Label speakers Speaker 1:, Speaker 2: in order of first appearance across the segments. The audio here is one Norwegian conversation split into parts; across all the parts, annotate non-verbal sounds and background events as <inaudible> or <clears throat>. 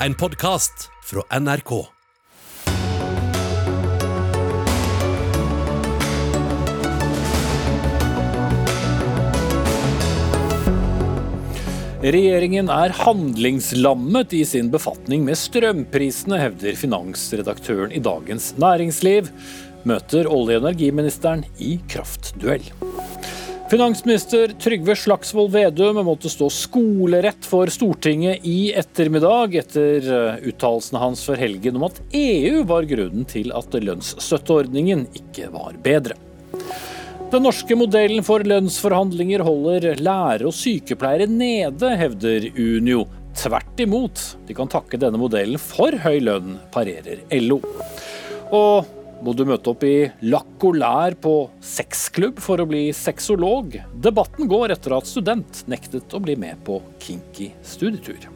Speaker 1: en podkast fra NRK.
Speaker 2: Regjeringen er handlingslammet i sin befatning med strømprisene, hevder finansredaktøren i Dagens Næringsliv. Møter olje- og energiministeren i kraftduell. Finansminister Trygve Slagsvold Vedum måtte stå skolerett for Stortinget i ettermiddag etter eh, uttalelsene hans for helgen om at EU var grunnen til at lønnsstøtteordningen ikke var bedre. Den norske modellen for lønnsforhandlinger holder lærere og sykepleiere nede, hevder Unio. Tvert imot, de kan takke denne modellen for høy lønn, parerer LO. Og må du møte opp i lakk og lær på sexklubb for å bli sexolog? Debatten går etter at student nektet å bli med på kinky studietur.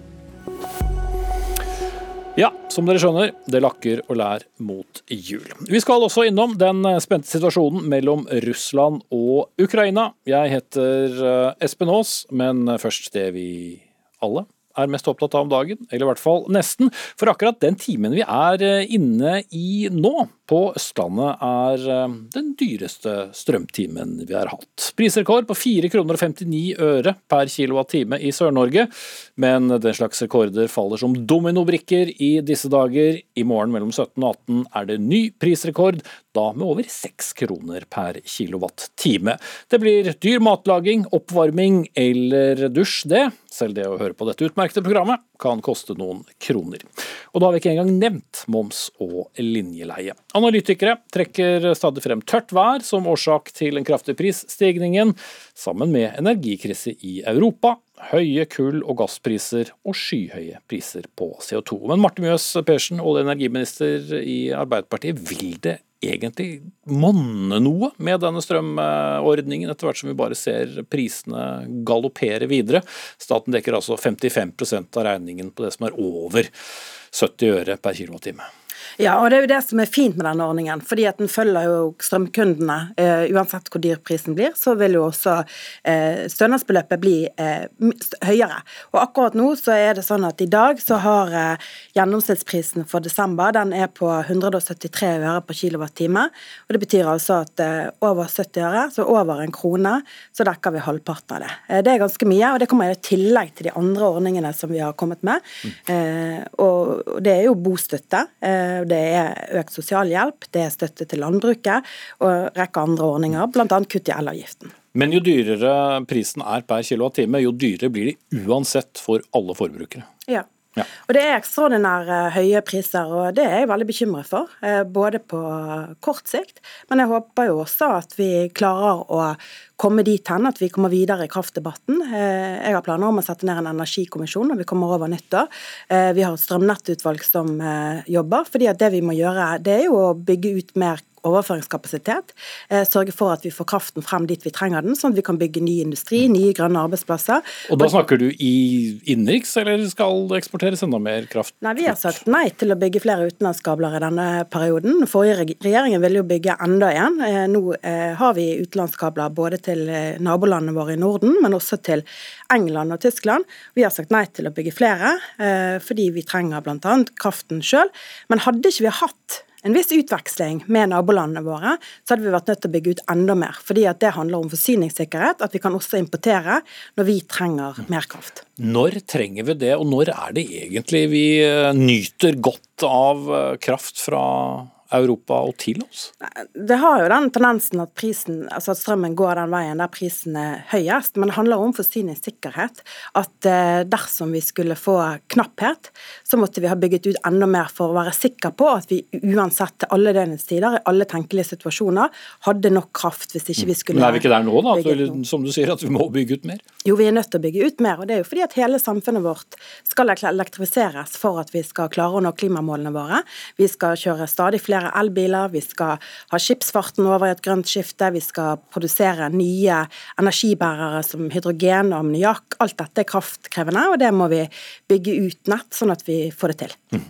Speaker 2: Ja, som dere skjønner, det lakker og lær mot jul. Vi skal også innom den spente situasjonen mellom Russland og Ukraina. Jeg heter eh, Espen Aas, men først det vi alle er mest opptatt av om dagen, eller i hvert fall nesten. For akkurat den timen vi er eh, inne i nå, på Østlandet, er eh, den dyreste strømtimen vi har hatt. Prisrekord på 4 kroner og 59 øre per kilowattime i Sør-Norge. Men den slags rekorder faller som dominobrikker i disse dager. I morgen mellom 17 og 18 er det ny prisrekord, da med over 6 kroner per kilowattime. Det blir dyr matlaging, oppvarming eller dusj, det. Selv det å høre på dette utmerkede programmet kan koste noen kroner. Og da har vi ikke engang nevnt moms og linjeleie. Analytikere trekker stadig frem tørt vær som årsak til den kraftige prisstigningen, sammen med energikrise i Europa, høye kull- og gasspriser og skyhøye priser på CO2. Men Marte Mjøs Persen, olje- og energiminister i Arbeiderpartiet, vil det egentlig monne noe med denne strømordningen, etter hvert som vi bare ser prisene galoppere videre. Staten dekker altså 55% av regningen på det som er over 70 øre per kilowattime.
Speaker 3: Ja, og det er jo det som er fint med denne ordningen. fordi at den følger jo strømkundene. Uh, uansett hvor dyr prisen blir, så vil jo også uh, stønadsbeløpet bli uh, høyere. Og akkurat nå så er det sånn at i dag så har gjennomsnittsprisen for desember den er på 173 øre per kilowattime. Og det betyr altså at over 70 øre, så over en krone, så dekker vi halvparten av det. det er ganske mye, og det kommer i tillegg til de andre ordningene som vi har kommet med. Mm. og det er jo bostøtte. Det er økt sosialhjelp, det er støtte til landbruket og en rekke andre ordninger, bl.a. kutt i elavgiften.
Speaker 2: Men jo dyrere prisen er per kilowattime, jo dyrere blir det uansett for alle forbrukere.
Speaker 3: Ja. Ja. Og Det er ekstraordinære høye priser, og det er jeg veldig bekymret for. Eh, både på kort sikt, men jeg håper jo også at vi klarer å komme dit hen at vi kommer videre i kraftdebatten. Eh, jeg har planer om å sette ned en energikommisjon når vi kommer over nyttår. Eh, vi har et strømnettutvalg som jobber. fordi at det vi må gjøre, det er jo å bygge ut mer overføringskapasitet. Eh, sørge for at vi får kraften frem dit vi trenger den, sånn at vi kan bygge ny industri, nye grønne arbeidsplasser.
Speaker 2: Og Da snakker du i innenriks, eller skal det eksporteres enda mer kraft?
Speaker 3: Nei, Vi har sagt nei til å bygge flere utenlandskabler i denne perioden. Forrige regjeringen ville jo bygge enda en. Eh, nå eh, har vi utenlandskabler både til nabolandene våre i Norden, men også til England og Tyskland. Vi har sagt nei til å bygge flere, fordi vi trenger bl.a. kraften sjøl. Men hadde ikke vi hatt en viss utveksling med nabolandene våre, så hadde vi vært nødt til å bygge ut enda mer. Fordi at det handler om forsyningssikkerhet, at vi kan også importere når vi trenger mer kraft.
Speaker 2: Når trenger vi det, og når er det egentlig vi eh, nyter godt av eh, kraft fra Europa og til oss?
Speaker 3: Det har jo den tendensen at, prisen, altså at strømmen går den veien der prisen er høyest, men det handler om forsyningssikkerhet. At eh, dersom vi skulle få knapphet, så måtte vi ha bygget ut enda mer for å være sikker på at vi uansett til alle døgnets tider, i alle tenkelige situasjoner, hadde nok kraft hvis ikke vi skulle
Speaker 2: Men er vi ikke der nå, da? Som du sier, at vi må bygge ut mer?
Speaker 3: Jo, vi er nødt til å bygge ut mer. og Det er jo fordi at hele samfunnet vårt skal elektrifiseres for at vi skal klare å nå klimamålene våre. Vi skal kjøre stadig flere flere elbiler, vi skal ha skipsfarten over i et grønt skifte, vi skal produsere nye energibærere som hydrogen og ammoniakk. Alt dette er kraftkrevende, og det må vi bygge ut nett, sånn at vi får det til. Mm.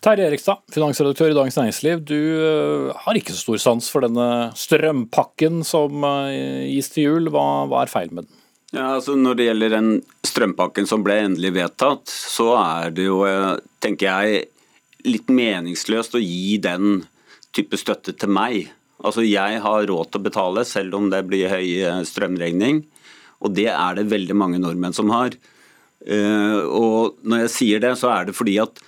Speaker 2: Terje Erikstad, finansredaktør i Dagens Næringsliv. Du eh, har ikke så stor sans for denne strømpakken som eh, gis til jul. Hva, hva er feil med den?
Speaker 4: Ja, altså Når det gjelder den strømpakken som ble endelig vedtatt, så er det jo, eh, tenker jeg, litt meningsløst å gi den type støtte til meg. Altså Jeg har råd til å betale, selv om det blir høy eh, strømregning. Og det er det veldig mange nordmenn som har. Eh, og når jeg sier det, så er det fordi at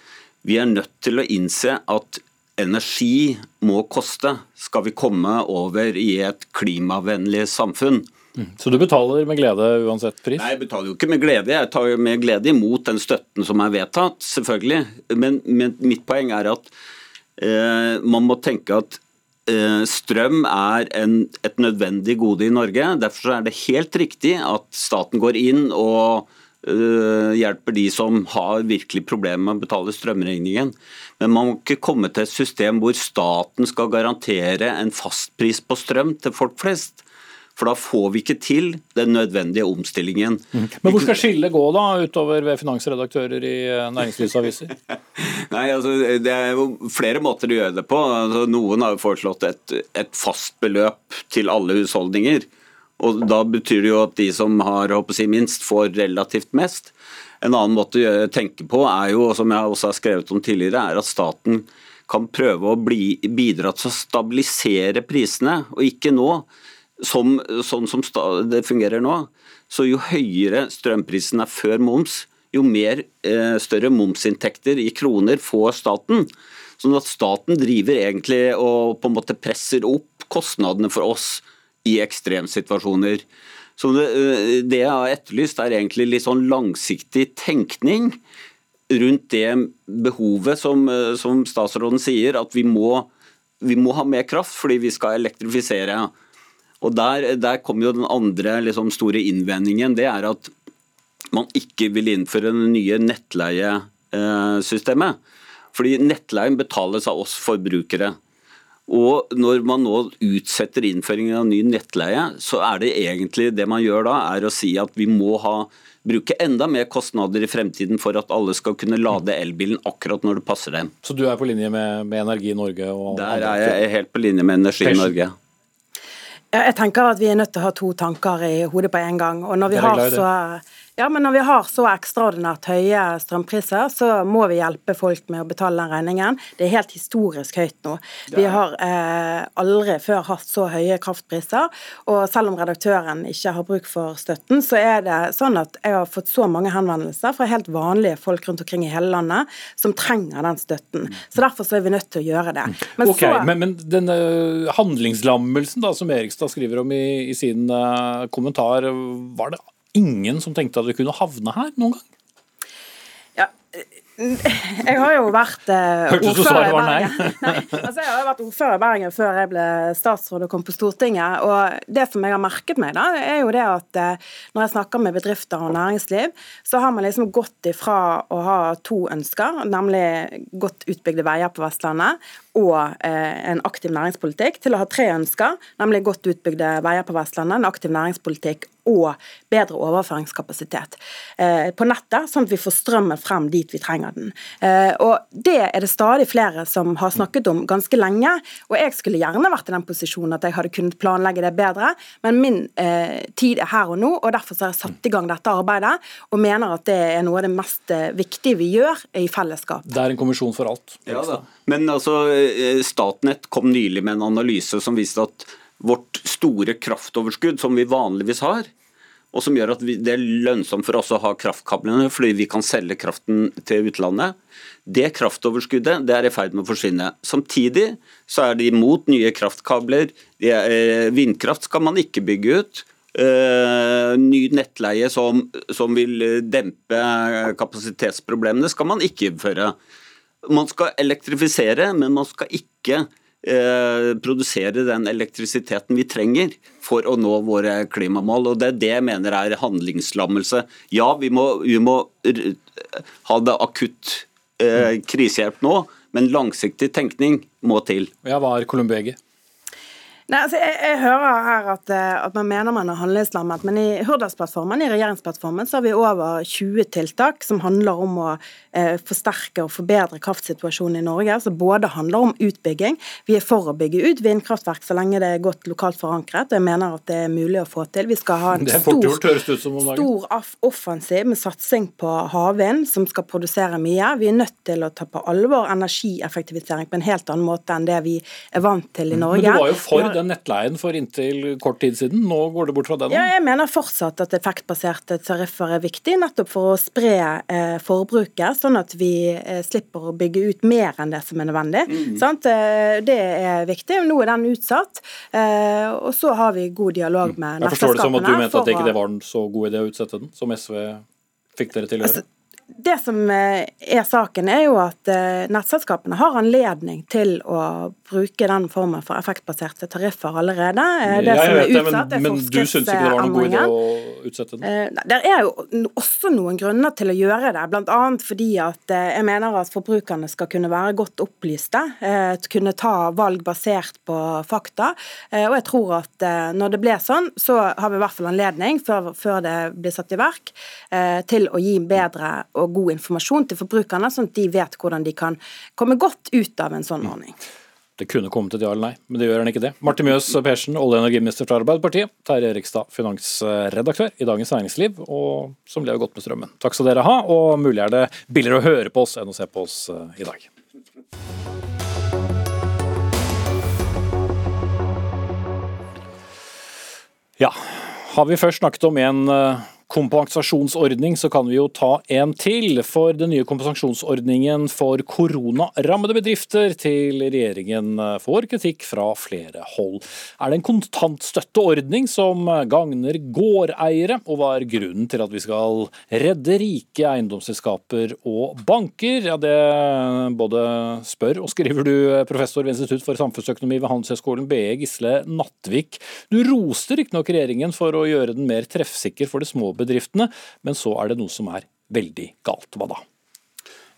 Speaker 4: vi er nødt til å innse at energi må koste, skal vi komme over i et klimavennlig samfunn.
Speaker 2: Så du betaler med glede uansett pris?
Speaker 4: Nei, Jeg betaler jo ikke med glede, jeg tar jo med glede imot den støtten som er vedtatt, selvfølgelig. Men, men mitt poeng er at eh, man må tenke at eh, strøm er en, et nødvendig gode i Norge. Derfor er det helt riktig at staten går inn og eh, hjelper de som har virkelig problemer med å betale strømregningen. Men man må ikke komme til et system hvor staten skal garantere en fastpris på strøm til folk flest. For da får vi ikke til den nødvendige omstillingen.
Speaker 2: Men hvor skal skillet gå da, utover ved finansredaktører i eh, næringslivsaviser? <laughs>
Speaker 4: Nei, altså, Det er jo flere måter å gjøre det på. Altså, noen har jo foreslått et, et fast beløp til alle husholdninger. Og Da betyr det jo at de som har håper jeg, minst, får relativt mest. En annen måte å tenke på er jo, som jeg også har skrevet om tidligere, er at staten kan prøve å bli, bidra til å stabilisere prisene, og ikke nå som, sånn som det fungerer nå, så jo høyere strømprisen er før moms, jo mer eh, større momsinntekter i kroner får staten. Sånn at staten driver egentlig og på en måte presser opp kostnadene for oss i ekstremsituasjoner. Så det, eh, det jeg har etterlyst, er egentlig litt sånn langsiktig tenkning rundt det behovet som, eh, som statsråden sier, at vi må, vi må ha mer kraft fordi vi skal elektrifisere. Og Der, der kommer jo den andre liksom, store innvendingen. Det er at man ikke vil innføre det nye nettleiesystemet. Fordi nettleien betales av oss forbrukere. Og når man nå utsetter innføringen av ny nettleie, så er det egentlig det man gjør da, er å si at vi må ha, bruke enda mer kostnader i fremtiden for at alle skal kunne lade elbilen akkurat når det passer dem.
Speaker 2: Så du er på linje med, med Energi Norge? Og
Speaker 4: Der er jeg helt på linje med Energi Norge.
Speaker 3: Jeg tenker at vi er nødt til å ha to tanker i hodet på en gang. Og når vi har så ja, men når vi har så ekstraordinært høye strømpriser, så må vi hjelpe folk med å betale den regningen. Det er helt historisk høyt nå. Vi har eh, aldri før hatt så høye kraftpriser. Og selv om redaktøren ikke har bruk for støtten, så er det sånn at jeg har fått så mange henvendelser fra helt vanlige folk rundt omkring i hele landet som trenger den støtten. Så derfor så er vi nødt til å gjøre det.
Speaker 2: Men, okay, så, men, men denne handlingslammelsen da, som Erikstad skriver om i, i sin uh, kommentar, var det ingen som tenkte at vi kunne havne her noen gang?
Speaker 3: Ja, jeg har jo vært eh, ordfører i Bergen. <laughs> Nei, altså jeg har vært ordfører i Bergen før jeg ble statsråd og kom på Stortinget. og Det som jeg har merket meg, da, er jo det at eh, når jeg snakker med bedrifter og næringsliv, så har man liksom gått ifra å ha to ønsker, nemlig godt utbygde veier på Vestlandet og eh, en aktiv næringspolitikk, til å ha tre ønsker, nemlig godt utbygde veier på Vestlandet, en aktiv næringspolitikk og bedre overføringskapasitet eh, på nettet, sånn at vi får strømmen frem dit vi trenger den. Eh, og Det er det stadig flere som har snakket om ganske lenge. og Jeg skulle gjerne vært i den posisjonen at jeg hadde kunnet planlegge det bedre, men min eh, tid er her og nå, og derfor har jeg satt i gang dette arbeidet og mener at det er noe av det mest viktige vi gjør i fellesskap.
Speaker 2: Det er en kommisjon for alt.
Speaker 4: Ja, da. Men altså, Statnett kom nylig med en analyse som viste at vårt store kraftoverskudd, som vi vanligvis har, og som gjør at det er lønnsomt for oss å ha kraftkablene fordi vi kan selge kraften til utlandet. Det kraftoverskuddet det er i ferd med å forsvinne. Samtidig så er de imot nye kraftkabler. Eh, vindkraft skal man ikke bygge ut. Uh, ny nettleie som, som, vil dempe kapasitetsproblemene, skal man ikke innføre. Man skal elektrifisere, men man skal ikke Eh, produsere den elektrisiteten vi trenger for å nå våre klimamål. og Det er det jeg mener er handlingslammelse. Ja, vi må, vi må ha det akutt eh, krisehjelp nå, men langsiktig tenkning må til.
Speaker 2: Jeg Hva er Columbege?
Speaker 3: Nei, altså jeg, jeg, hører her at, eh, at, man mener man er handlingslammet, men i Hurdalsplattformen i regjeringsplattformen, så har vi over 20 tiltak som handler om å eh, forsterke og forbedre kraftsituasjonen i Norge. som både handler om utbygging. Vi er for å bygge ut vindkraftverk så lenge det er godt lokalt forankret. Jeg mener at det er mulig å få til. Vi skal ha en <laughs> stor, stor offensiv med satsing på havvind, som skal produsere mye. Vi er nødt til å ta på alvor energieffektivisering på en helt annen måte enn det vi er vant til i Norge.
Speaker 2: Men du var jo for den nettleien for inntil kort tid siden. Nå går det bort fra den?
Speaker 3: Ja, jeg mener fortsatt at effektbaserte tariffer er viktig, nettopp for å spre eh, forbruket, sånn at vi eh, slipper å bygge ut mer enn det som er nødvendig. Mm. Eh, det er viktig. Nå er den utsatt. Eh, og så har vi god dialog mm. med nettselskapene.
Speaker 2: Jeg forstår det som at du mente at det ikke var en så god idé å utsette den, som SV fikk dere til å gjøre? Altså,
Speaker 3: det som eh, er saken, er jo at eh, nettselskapene har anledning til å bruke den formen for effektbaserte tariffer allerede.
Speaker 2: Eh, det som er utsatt, er men, men du syns ikke det var noen god idé å utsette den?
Speaker 3: Det er jo også noen grunner til å gjøre det, bl.a. fordi at jeg mener at forbrukerne skal kunne være godt opplyste, kunne ta valg basert på fakta. Og jeg tror at når det ble sånn, så har vi i hvert fall anledning, før, før det blir satt i verk, til å gi bedre og god informasjon til forbrukerne, sånn at de vet hvordan de kan komme godt ut av en sånn ordning.
Speaker 2: Det kunne kommet et ja eller nei, men det gjør han ikke det. Martin Mjøs Persen, olje- og energiminister fra Arbeiderpartiet. Terje Erikstad, finansredaktør i Dagens Næringsliv, og som lever godt med strømmen. Takk skal dere ha, og mulig er det billigere å høre på oss enn å se på oss eh, i dag. Ja, har vi først snakket om en eh, kompensasjonsordning, så kan vi jo ta en til. For den nye kompensasjonsordningen for koronarammede bedrifter til regjeringen får kritikk fra flere hold. Er det en kontantstøtteordning som gagner gårdeiere, og hva er grunnen til at vi skal redde rike eiendomsselskaper og banker? Ja, det både spør og skriver du, professor ved Institutt for samfunnsøkonomi ved Handelshøyskolen BE, Gisle Nattvik. Du roste riktignok regjeringen for å gjøre den mer treffsikker for de små bedriftene bedriftene, men så er det noe som er veldig galt. Hva da?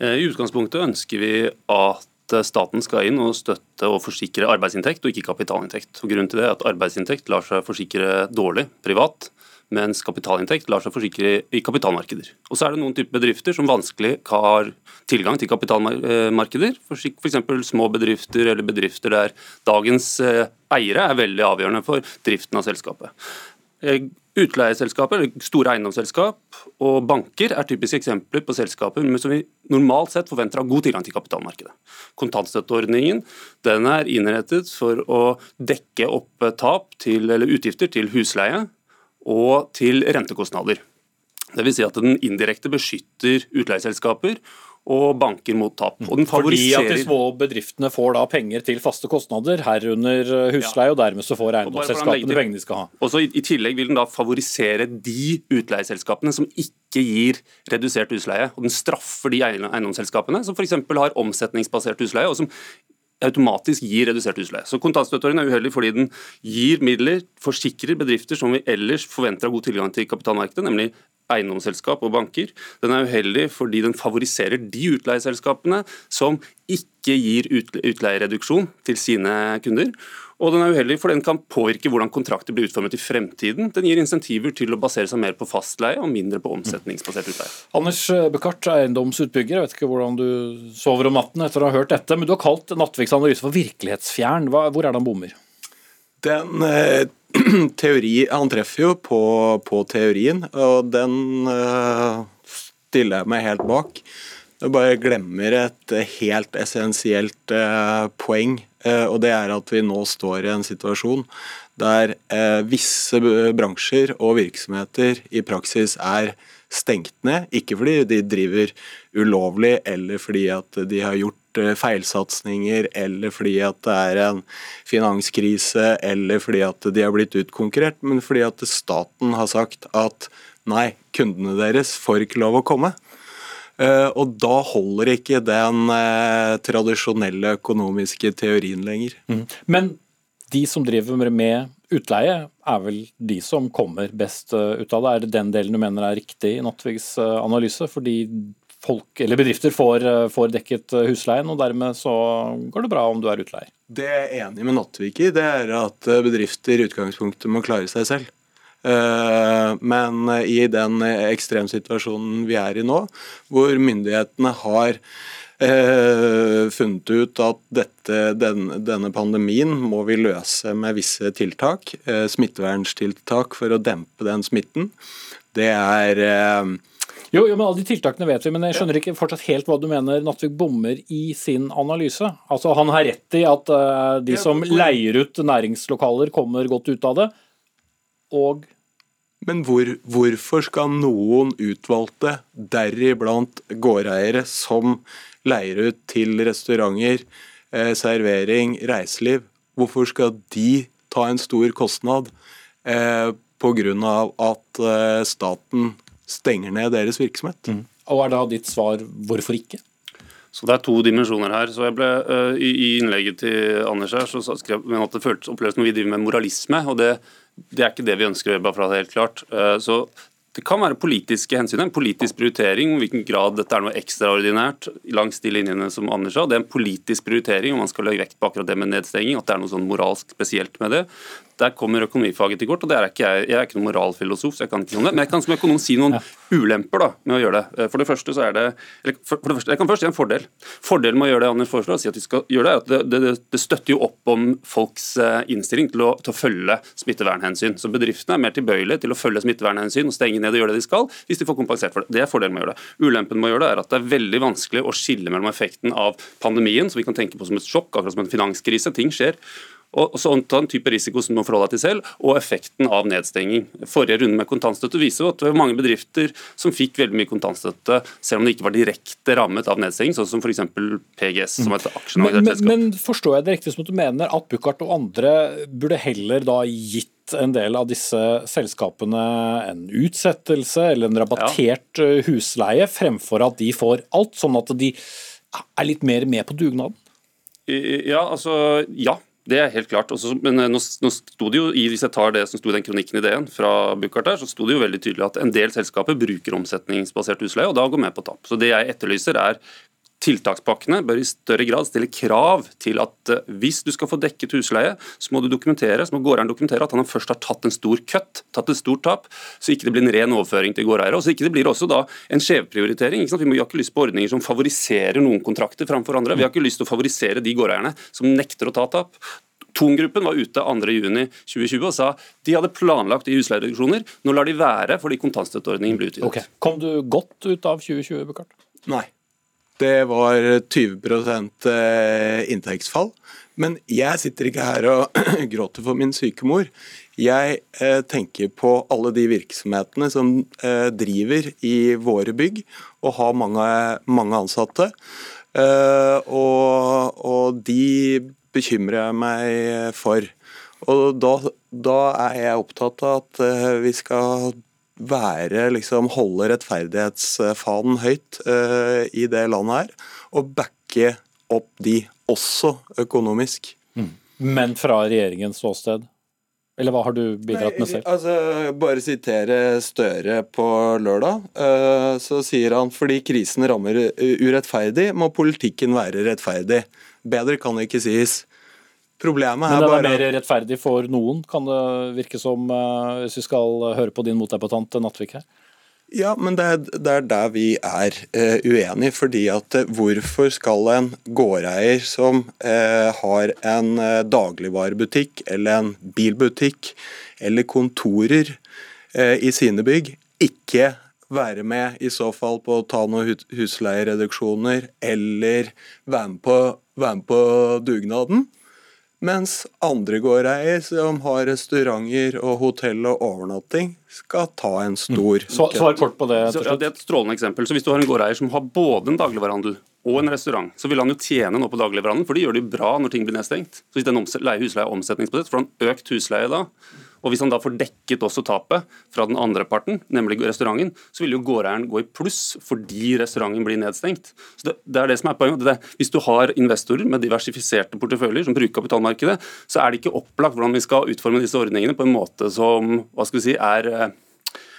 Speaker 5: Eh, I utgangspunktet ønsker vi at staten skal inn og støtte og forsikre arbeidsinntekt og ikke kapitalinntekt. Og grunnen til det er at Arbeidsinntekt lar seg forsikre dårlig privat, mens kapitalinntekt lar seg forsikre i kapitalmarkeder. Og så er det noen typer bedrifter som vanskelig har tilgang til kapitalmarkeder. F.eks. små bedrifter eller bedrifter der dagens eh, eiere er veldig avgjørende for driften av selskapet. Utleieselskaper, eller store eiendomsselskap og banker er typiske eksempler på selskaper som vi normalt sett forventer har god tilgang til kapitalmarkedet. Kontantstøtteordningen den er innrettet for å dekke opp tap til, eller utgifter til husleie og til rentekostnader. Dvs. Si at den indirekte beskytter utleieselskaper og banker mot tap.
Speaker 2: Fordi at de små bedriftene får da penger til faste kostnader, herunder eh, husleie, ja. og dermed så får eiendomsselskapene pengene de skal ha.
Speaker 5: Også i, I tillegg vil den da favorisere de utleieselskapene som ikke gir redusert husleie. Og den straffer de eiendomsselskapene som f.eks. har omsetningsbasert husleie, og som automatisk gir redusert husleie. Så Kontantstøtteordningen er uheldig fordi den gir midler, forsikrer bedrifter som vi ellers forventer av god tilgang til kapitalmarkedet, nemlig eiendomsselskap og banker. Den er uheldig fordi den favoriserer de utleieselskapene som ikke gir utleiereduksjon til sine kunder. Og den er uheldig fordi den kan påvirke hvordan kontrakter blir utformet i fremtiden. Den gir insentiver til å basere seg mer på fastleie og mindre på omsetningsbasert utleie.
Speaker 2: Anders Bekart, eiendomsutbygger. Jeg vet ikke hvordan du sover om natten etter å ha hørt dette, men du har kalt Nattviks analyse for virkelighetsfjern. Hvor er det han bommer?
Speaker 6: Den eh, <clears throat> teori Han treffer jo på, på teorien, og den uh, stiller jeg meg helt bak. Jeg bare glemmer et helt essensielt uh, poeng, og det er at vi nå står i en situasjon der visse bransjer og virksomheter i praksis er stengt ned. Ikke fordi de driver ulovlig eller fordi at de har gjort Eh, feilsatsinger, eller fordi at det er en finanskrise, eller fordi at de har blitt utkonkurrert, men fordi at staten har sagt at nei, kundene deres får ikke lov å komme. Uh, og da holder ikke den uh, tradisjonelle økonomiske teorien lenger. Mm.
Speaker 2: Men de som driver med utleie, er vel de som kommer best ut av det? Er det den delen du mener er riktig i Nattvigs analyse? Fordi folk eller bedrifter får, eh, får dekket eh, husleien, og dermed så går det bra om du er utleier.
Speaker 6: Det jeg er enig med Nattvik i, det er at eh, bedrifter i utgangspunktet må klare seg selv. Men i den ekstremsituasjonen vi er i nå, hvor myndighetene har funnet ut at dette, den, denne pandemien må vi løse med visse tiltak, smitteverntiltak for å dempe den smitten, det er
Speaker 2: jo, jo, men Alle de tiltakene vet vi, men jeg skjønner ikke fortsatt helt hva du mener Nattvik bommer i sin analyse. Altså, Han har rett i at uh, de som leier ut næringslokaler, kommer godt ut av det. Og
Speaker 6: Men hvor, hvorfor skal noen utvalgte, deriblant gårdeiere, som leier ut til restauranter, eh, servering, reiseliv, hvorfor skal de ta en stor kostnad eh, pga. at eh, staten stenger ned deres virksomhet. Mm.
Speaker 2: Og er da ditt svar hvorfor ikke?
Speaker 5: Så Det er to dimensjoner her. Så jeg ble, uh, i, i, innlegget til Anders her, så skrev jeg at det føltes opplevd som vi driver med moralisme. og det, det, er ikke det vi ønsker bare for at det er helt klart. Uh, så det kan være politiske hensyn, en politisk prioritering om hvilken grad dette er noe ekstraordinært langs de linjene som Anders sa. Det er en politisk prioritering om man skal legge vekt på akkurat det med nedstenging, at det er noe sånn moralsk spesielt med det. Der kommer økonomifaget til kort, og det er ikke jeg, jeg er ikke noen moralfilosof, så jeg kan ikke noe om det. Men jeg kan som økonom si noen ja. ulemper da, med å gjøre det. For det første så er det for, for det første, Jeg kan først si en fordel. Fordelen med å gjøre det Anders foreslår, si at vi skal gjøre det, er at det, det, det støtter jo opp om folks eh, innstilling til å, til å følge smittevernhensyn. Så bedriftene er mer tilbøyelige til å følge smittevernhensyn og stenge ned og gjøre det de skal, hvis de får kompensert for det. Det er fordelen med å gjøre det. Ulempen med å gjøre det er at det er veldig vanskelig å skille mellom effekten av pandemien, som vi kan tenke på som et sjokk, akkurat som en finanskrise, ting skjer, og så ta en type risiko som du må forholde deg til selv, og effekten av nedstenging. Forrige runde med kontantstøtte viser at det var mange bedrifter som fikk veldig mye kontantstøtte, selv om det ikke var direkte rammet av nedstenging, sånn som f.eks. PGS, som et aksjenorganisert
Speaker 2: selskap. Men, men forstår jeg det riktig som at du mener at Buchardt og andre burde heller da gitt en del av disse selskapene en utsettelse eller en rabattert ja. Eh, husleie, fremfor at de får alt, sånn at de er litt mer med på dugnaden?
Speaker 5: Ja, altså ja. Det er helt klart. Også, men eh, nå, sto det jo, Hvis jeg tar det som sto i den kronikken i DN fra Buchardt der, så sto det jo veldig tydelig at en del selskaper bruker omsetningsbasert husleie, og da går med på tap. Så det jeg etterlyser er Tiltakspakkene bør i større grad stille krav til at eh, hvis du skal få dekket husleie, så må du dokumentere, så må gårdeieren dokumentere at han først har tatt en stor kutt, tatt et stort tap, så ikke det blir en ren overføring til gårdeiere. Og så ikke det blir også da en skjevprioritering. Vi har ikke lyst på ordninger som favoriserer noen kontrakter framfor andre. Vi har ikke lyst til å favorisere de gårdeierne som nekter å ta tap. Thon-gruppen var ute 2.6.2020 og sa de hadde planlagt i husleiereduksjoner. Nå lar de være fordi kontantstøtteordningen ble utvidet.
Speaker 2: Okay. Kom du godt ut av 2020, Bukart?
Speaker 6: Nei. Det var 20 eh, inntektsfall. Men jeg sitter ikke her og <clears throat> gråter for min syke mor. Jeg eh, tenker på alle de virksomhetene som eh, driver i våre bygg og har mange, mange ansatte. Og, og, de bekymrer jeg meg for. Og da, da er jeg opptatt av at vi skal være liksom holde rettferdighetsfanen høyt uh, i det landet her, og backe opp de, også økonomisk. Mm.
Speaker 2: Men fra regjeringens ståsted? Eller hva har du bidratt med selv?
Speaker 6: Altså, bare sitere Støre på lørdag. Uh, så sier han fordi krisen rammer urettferdig, må politikken være rettferdig. Bedre kan det ikke sies.
Speaker 2: Problemet er bare Men det er mer rettferdig for noen, kan det virke som, eh, hvis vi skal høre på din motdebattant Nattvik her?
Speaker 6: Ja, men det er, det er der vi er eh, uenige. fordi at uh, Hvorfor skal en gårdeier som eh, har en dagligvarebutikk eller en bilbutikk eller kontorer i sine bygg, ikke være med i så fall på å ta noen husleiereduksjoner eller være med på, være med på dugnaden? Mens andre gårdeier som har restauranter og hotell og overnatting, skal ta en stor
Speaker 2: mm. Svar kort på det.
Speaker 5: Så, ja, det er et strålende eksempel. Så Hvis du har en gårdeier som har både en dagligvarehandel og en restaurant, så vil han jo tjene nå på dagligvarehandelen, for de gjør det jo bra når ting blir nedstengt. Så Hvis den husleie er omsetningsbasert, får han økt husleie da. Og Hvis han da får dekket også tapet fra den andre parten, nemlig restauranten, så vil jo gårdeieren gå i pluss fordi restauranten blir nedstengt. Så Det, det er det som er poenget. Det, hvis du har investorer med diversifiserte porteføljer som bruker kapitalmarkedet, så er det ikke opplagt hvordan vi skal utforme disse ordningene på en måte som hva skal vi si, er eh,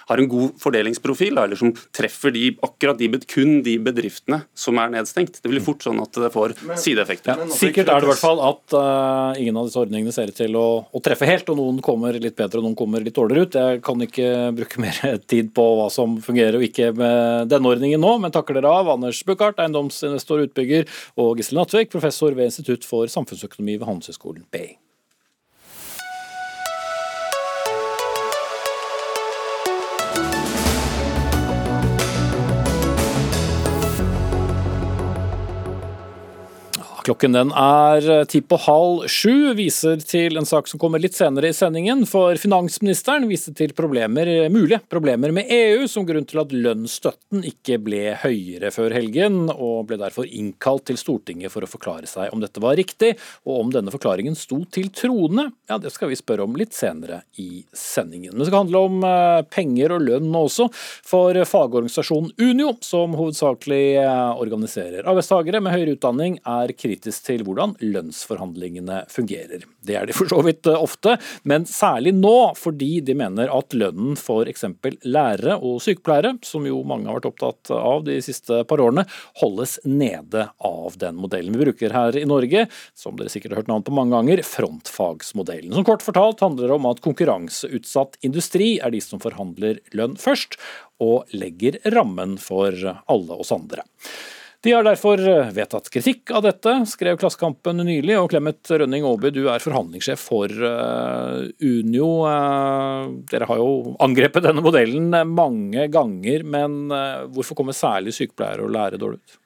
Speaker 5: har en god fordelingsprofil, eller som treffer de, akkurat de, kun de bedriftene som er nedstengt. Det blir fort sånn at det får sideeffekter.
Speaker 2: Ja, sikkert er det i hvert fall at uh, ingen av disse ordningene ser ut til å, å, treffe helt, og noen kommer litt bedre og noen kommer litt dårligere ut. Jeg kan ikke bruke <laughs> mer tid på hva som fungerer og ikke med denne ordningen nå, men takker dere av Anders Buchardt, eiendomsinvestor og utbygger, og Gisle Natvik, professor ved Institutt for samfunnsøkonomi ved Handelshøyskolen BI. Klokken den er eh, ti på halv sju, viser til en sak som kommer litt senere i sendingen. For finansministeren viste til problemer, mulige problemer med EU som grunn til at lønnsstøtten ikke ble høyere før helgen, og ble derfor innkalt til Stortinget for å forklare seg om dette var riktig, og om denne forklaringen sto til troende. Ja, det skal vi spørre om litt senere i sendingen. Det skal handle om eh, penger og lønn også, for fagorganisasjonen Unio, som hovedsakelig eh, organiserer arbeidstakere med høyere utdanning, er kritisk kritisk til hvordan lønnsforhandlingene fungerer. Det er de for så vidt eh, ofte, men særlig nå fordi de mener at lønnen for eksempel lærere og sykepleiere, som jo mange har vært opptatt av de siste par årene, holdes nede av den modellen vi bruker her i Norge, som dere sikkert har hørt navn på mange ganger, frontfagsmodellen. Som kort fortalt handler om at konkurranseutsatt industri er de som forhandler lønn først, og legger rammen for alle oss andre. De har derfor eh, vedtatt kritikk av dette, skrev Klassekampen nylig. Og Clemet Rønning Aaby, du er forhandlingssjef for uh, Unio. Uh, dere har jo angrepet denne modellen mange ganger, men hvorfor kommer særlig sykepleiere og lærere dårlig ut?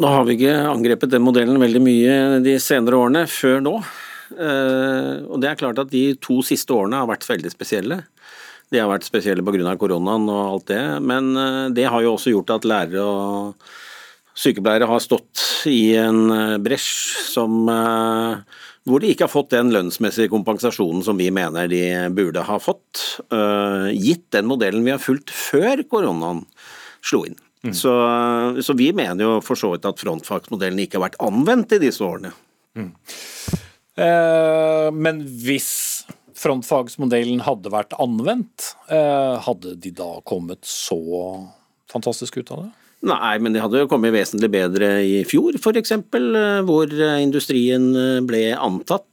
Speaker 7: Nå har vi ikke angrepet den modellen veldig mye de senere årene, før nå. Og det er klart at De to siste årene har vært veldig spesielle. De har vært spesielle pga. koronaen og alt det, men det har jo også gjort at lærere og sykepleiere har stått i en eh, bresj som eh, hvor de ikke har fått den lønnsmessige kompensasjonen som vi mener de burde ha fått, uh, gitt den modellen vi har fulgt før koronaen slo inn. Mm. Så, så, vi mener jo for så vidt at frontfagsmodellen ikke har vært anvendt i disse årene. Mm.
Speaker 2: Eh, men hvis frontfagsmodellen hadde vært anvendt, eh, hadde de da kommet så fantastisk ut av det?
Speaker 7: Nei, men det hadde jo kommet vesentlig bedre i fjor f.eks., eh, hvor eh, industrien eh, ble antatt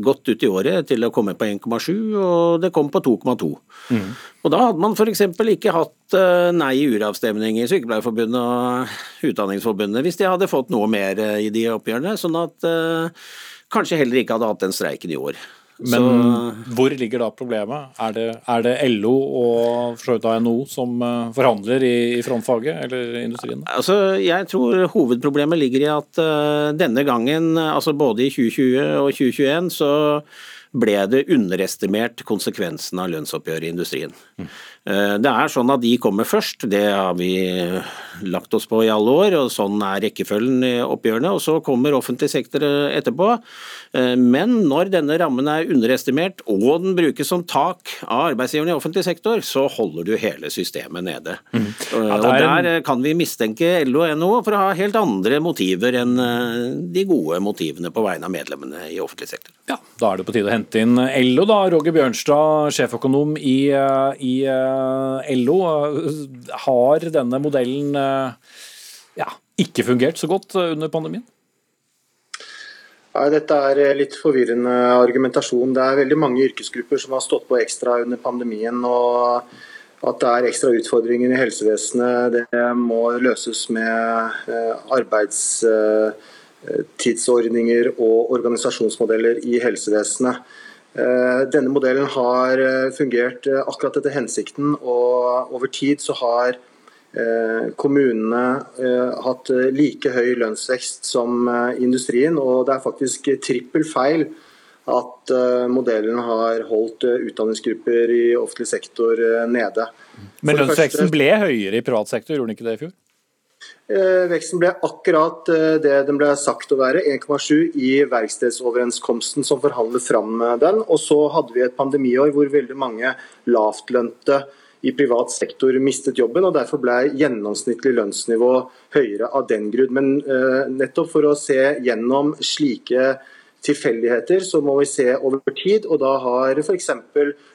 Speaker 7: godt ut i året til å komme på 1,7, og det kom på 2,2. Mm. Og Da hadde man f.eks. ikke hatt nei i uravstemning i Sykepleierforbundet og Utdanningsforbundet hvis de hadde fått noe mer i de oppgjørene, sånn at kanskje heller ikke hadde hatt den streiken i år.
Speaker 2: Men så, hvor ligger da problemet? Er det, er det LO og for så vidt NHO som eh, forhandler i, i, frontfaget, eller industrien?
Speaker 7: Altså, jeg tror hovedproblemet ligger i at uh, denne gangen, altså både i 2020 og 2021, så ble det underestimert konsekvensen av lønnsoppgjøret i industrien. Mm. Det er sånn at de kommer først, det har vi lagt oss på i alle år, og sånn er rekkefølgen i oppgjørene. og Så kommer offentlig sektor etterpå. Eh, men når denne rammen er underestimert og den brukes som tak av arbeidsgiverne i offentlig sektor, så holder du hele systemet nede. Mm. Ja, og Der eh, kan vi mistenke LO og NHO for å ha helt andre motiver enn eh, de gode motivene på vegne av medlemmene i offentlig sektor.
Speaker 2: Ja, Da er det på tide å hente inn LO, da. Roger Bjørnstad, sjeføkonom i, i LO. Har denne modellen ja, ikke fungert så godt under pandemien?
Speaker 8: Nei, dette er eh, litt forvirrende argumentasjon. Det er veldig mange yrkesgrupper som har stått på ekstra under pandemien. og At det er ekstra utfordringer i helsevesenet, det må løses med eh, arbeidstidsordninger og organisasjonsmodeller i helsevesenet. Eh, denne modellen har fungert akkurat etter hensikten, og over tid så har Eh, kommunene eh, hatt eh, like høy lønnsvekst som industrien, og det er faktisk trippel feil at modellen har holdt utdanningsgrupper i offentlig sektor nede.
Speaker 2: Men lønnsveksten ble høyere i privat sektor, gjorde den ikke det i fjor?
Speaker 8: Veksten ble akkurat det den ble sagt å være, 1,7 i verkstedsoverenskomsten som forhandlet fram den. Og så hadde vi et pandemiår hvor veldig mange lavtlønte i privat sektor mistet jobben, og derfor ble gjennomsnittlig lønnsnivå høyere av den grunn. Men nettopp for å se gjennom slike tilfeldigheter, så må vi se over tid. og Da har f.eks.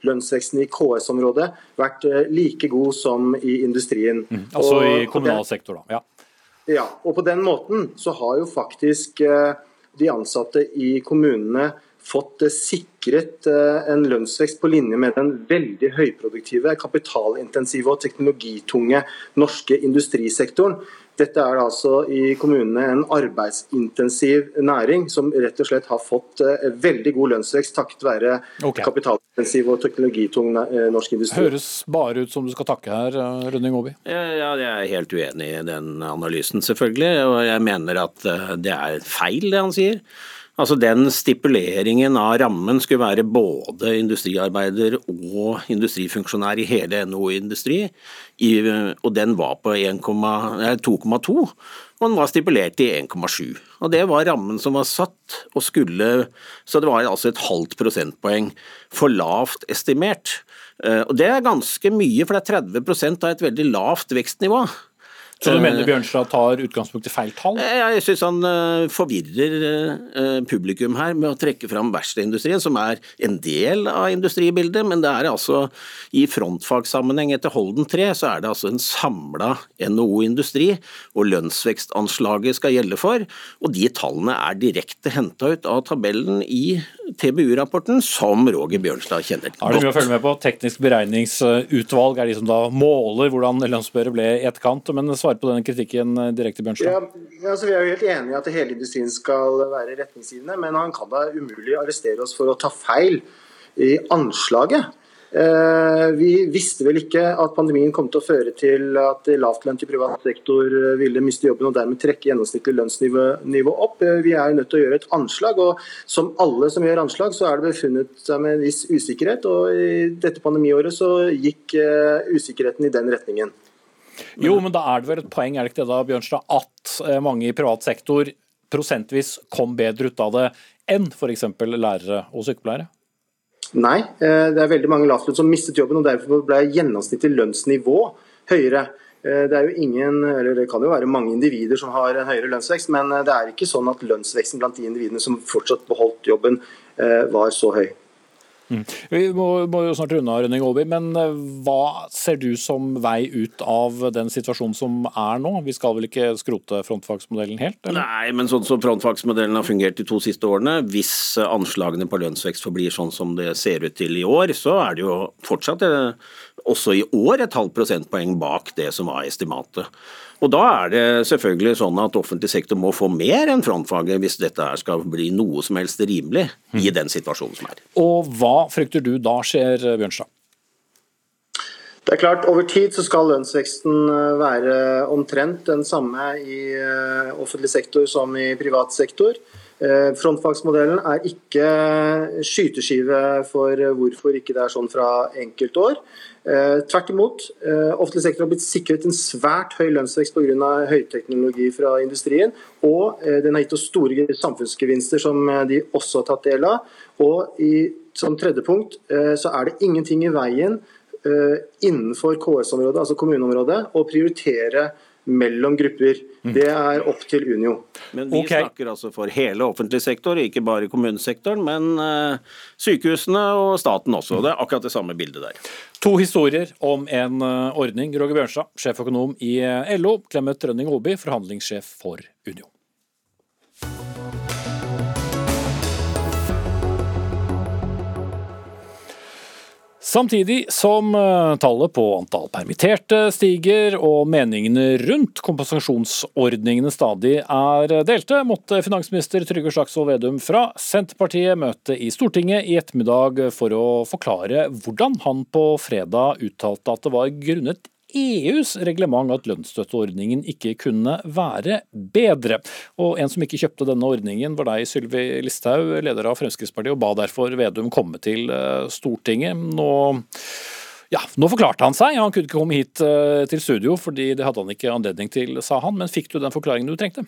Speaker 8: lønnsveksten i KS-området vært eh, like god som i industrien.
Speaker 2: Mm, altså
Speaker 8: og,
Speaker 2: i kommunal sektor, da. Ja.
Speaker 8: ja, og På den måten så har jo faktisk eh, de ansatte i kommunene fått eh, sikret en lønnsvekst på linje med den veldig høyproduktive, kapitalintensive og teknologitunge norske industrisektoren. Dette er altså i kommunene en arbeidsintensiv næring som rett og slett har fått eh, veldig god lønnsvekst takket være
Speaker 2: okay.
Speaker 8: kapitalintensiv og teknologitung norsk industri.
Speaker 2: Høres bare ut som du skal takke her, Rønning Aaby.
Speaker 7: Ja, ja, jeg er helt uenig i den analysen, selvfølgelig. Og jeg mener at eh, det er feil, det han sier. Altså Den stipuleringen av rammen skulle være både industriarbeider og industrifunksjonær i hele NHO Industri, og den var på 2,2. Og den var stipulert i 1,7. Og Det var rammen som var satt, og skulle, så det var altså et halvt prosentpoeng for lavt estimert. Eh, Og Det er ganske mye, for det er 30% av et veldig lavt vekstnivå.
Speaker 2: Så du mener Bjørnstad tar utgangspunkt i feil tall?
Speaker 7: Eh, Jeg syns han eh, forvirrer eh, publikum her med å trekke fram verkstedindustrien, som er en del av industribildet, men det er altså i frontfagssammenheng etter Holden 3, så er det altså en samla NHO-industri, og lønnsvekstanslaget skal gjelde for. Og de tallene er direkte henta ut av tabellen i TBU-rapporten, som Roger Bjørnstad kjenner
Speaker 2: Er det mye å følge med på? Teknisk beregningsutvalg er de som da måler hvordan lønnsbøret ble i etterkant. Men svar på denne kritikken eh, direkte, Bjørnstad.
Speaker 8: Ja, altså Vi er jo helt enige i at hele industrien skal være retningsgivende, men han kan da umulig arrestere oss for å ta feil i anslaget. Eh, Vi visste vel ikke at pandemien kom til å føre til at lavtlønte i privat sektor eh, ville miste jobben og dermed trekke gjennomsnittlig lønnsnivå opp. Vi er nødt til å gjøre et anslag, og som alle som gjør anslag, så er det befunnet seg med en viss usikkerhet. og I dette pandemiåret så gikk usikkerheten i den retningen.
Speaker 2: Jo, men da er det vel et poeng, er det ikke det da, Bjørnstad, at eh, mange i privat sektor prosentvis kom bedre ut av det enn f.eks. lærere og sykepleiere?
Speaker 8: Nei, eh, det er veldig mange lavtlønn som mistet jobben, og derfor ble gjennomsnittlig lønnsnivå høyere. Eh, Det er jo ingen, eller det kan jo være mange individer som har en høyere lønnsvekst, men det er ikke sånn at lønnsveksten blant de individene som fortsatt beholdt jobben, var så høy.
Speaker 2: Vi må, må jo snart runde av, Rønning Aaby, men eh, hva ser du som vei ut av den situasjonen som er nå? Vi skal vel ikke skrote frontfagsmodellen helt? Eller?
Speaker 7: Nei, men sånn som frontfagsmodellen har fungert de to siste årene, hvis eh, anslagene på lønnsvekst forblir sånn som det ser ut til i år, så er det jo fortsatt eh, også i år et halvt prosentpoeng bak det som var estimatet. Og Da er det selvfølgelig sånn at offentlig sektor må få mer enn frontfaget hvis dette her skal bli noe som helst rimelig i den situasjonen som er.
Speaker 2: Og hva frykter du da skjer, Bjørnstad?
Speaker 8: Det er klart, Over tid så skal lønnsveksten eh, være omtrent den samme i eh, offentlig sektor som i privat sektor. Eh, Frontfagsmodellen er ikke skyteskive for hvorfor ikke det er sånn fra enkeltår. Eh, Tvert imot. eh, Offentlig sektor har blitt sikret en svært høy lønnsvekst pga. høyteknologi fra industrien. Og den har gitt oss store samfunnsgevinster som de også har tatt del av. Og i, som tredje punkt så er det ingenting i veien innenfor KS-området, altså kommuneområdet, å prioritere mellom grupper. Det er opp til Unio.
Speaker 7: Men vi
Speaker 2: okay.
Speaker 7: snakker altså for hele offentlig sektor, ikke bare kommunesektoren, men eh, sykehusene og staten også. Det er akkurat det samme bildet der.
Speaker 2: To historier om en eh, ordning. Roger Bjørnstad, sjeføkonom i eh, LO. Clemet Rønning Aaby, forhandlingssjef for Unio. Samtidig som eh, tallet på antall permitterte stiger og meningene rundt kompensasjonsordningene stadig er delte, måtte finansminister Trygve Slagsvold Vedum fra Senterpartiet møte i Stortinget i ettermiddag for å forklare hvordan han på fredag uttalte at det var grunnet EUs reglement at lønnsstøtteordningen ikke kunne være bedre. Og en som ikke kjøpte denne ordningen var deg, Sylvi Listhaug, leder av Fremskrittspartiet, og ba derfor Vedum komme til eh, Stortinget. Nå ja, nå forklarte han seg. Han kunne ikke komme hit eh, til studio, fordi det hadde han ikke anledning til, sa han. Men fikk du den forklaringen du trengte?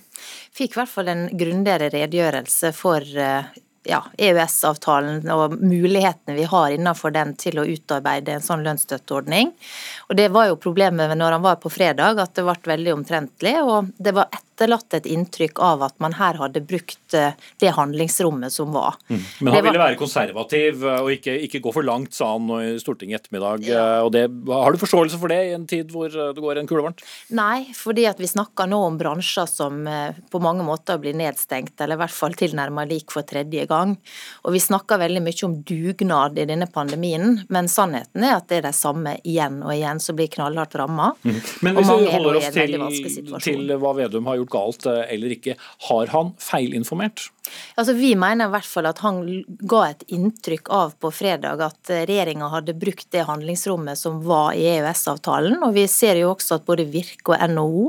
Speaker 9: Fikk i hvert fall en grundigere redegjørelse for eh, ja, EØS-avtalen og mulighetene vi har innenfor den til å utarbeide en sånn lønnsstøtteordning. Og Det var jo problemet når han var på fredag, at det ble veldig omtrentlig. og Det var etter etterlatt et inntrykk av at man her hadde brukt eh, det handlingsrommet som var.
Speaker 2: Men han
Speaker 9: var-
Speaker 2: ville være konservativ eh, og ikke, ikke gå for langt, sa han i Stortinget i ettermiddag. Ja. Og det, har du forståelse for det i en tid hvor eh, det går en kule varmt?
Speaker 9: Nei, fordi at vi snakker nå om bransjer som eh, på mange måter blir nedstengt, eller i hvert fall tilnærmet lik for tredje gang. Og vi snakker veldig mye om dugnad i denne pandemien, men sannheten er at det er de samme igjen og igjen som blir knallhardt ramma.
Speaker 2: Men hvis vi
Speaker 9: er
Speaker 2: holder oss til, til hva Vedum har gjort galt eh, eller ikke, har han feilinformert?
Speaker 9: Altså, Vi mener i hvert fall at han ga et inntrykk av på fredag at regjeringa hadde brukt det handlingsrommet som var i EØS-avtalen. Og vi ser jo også at både Virke og NHO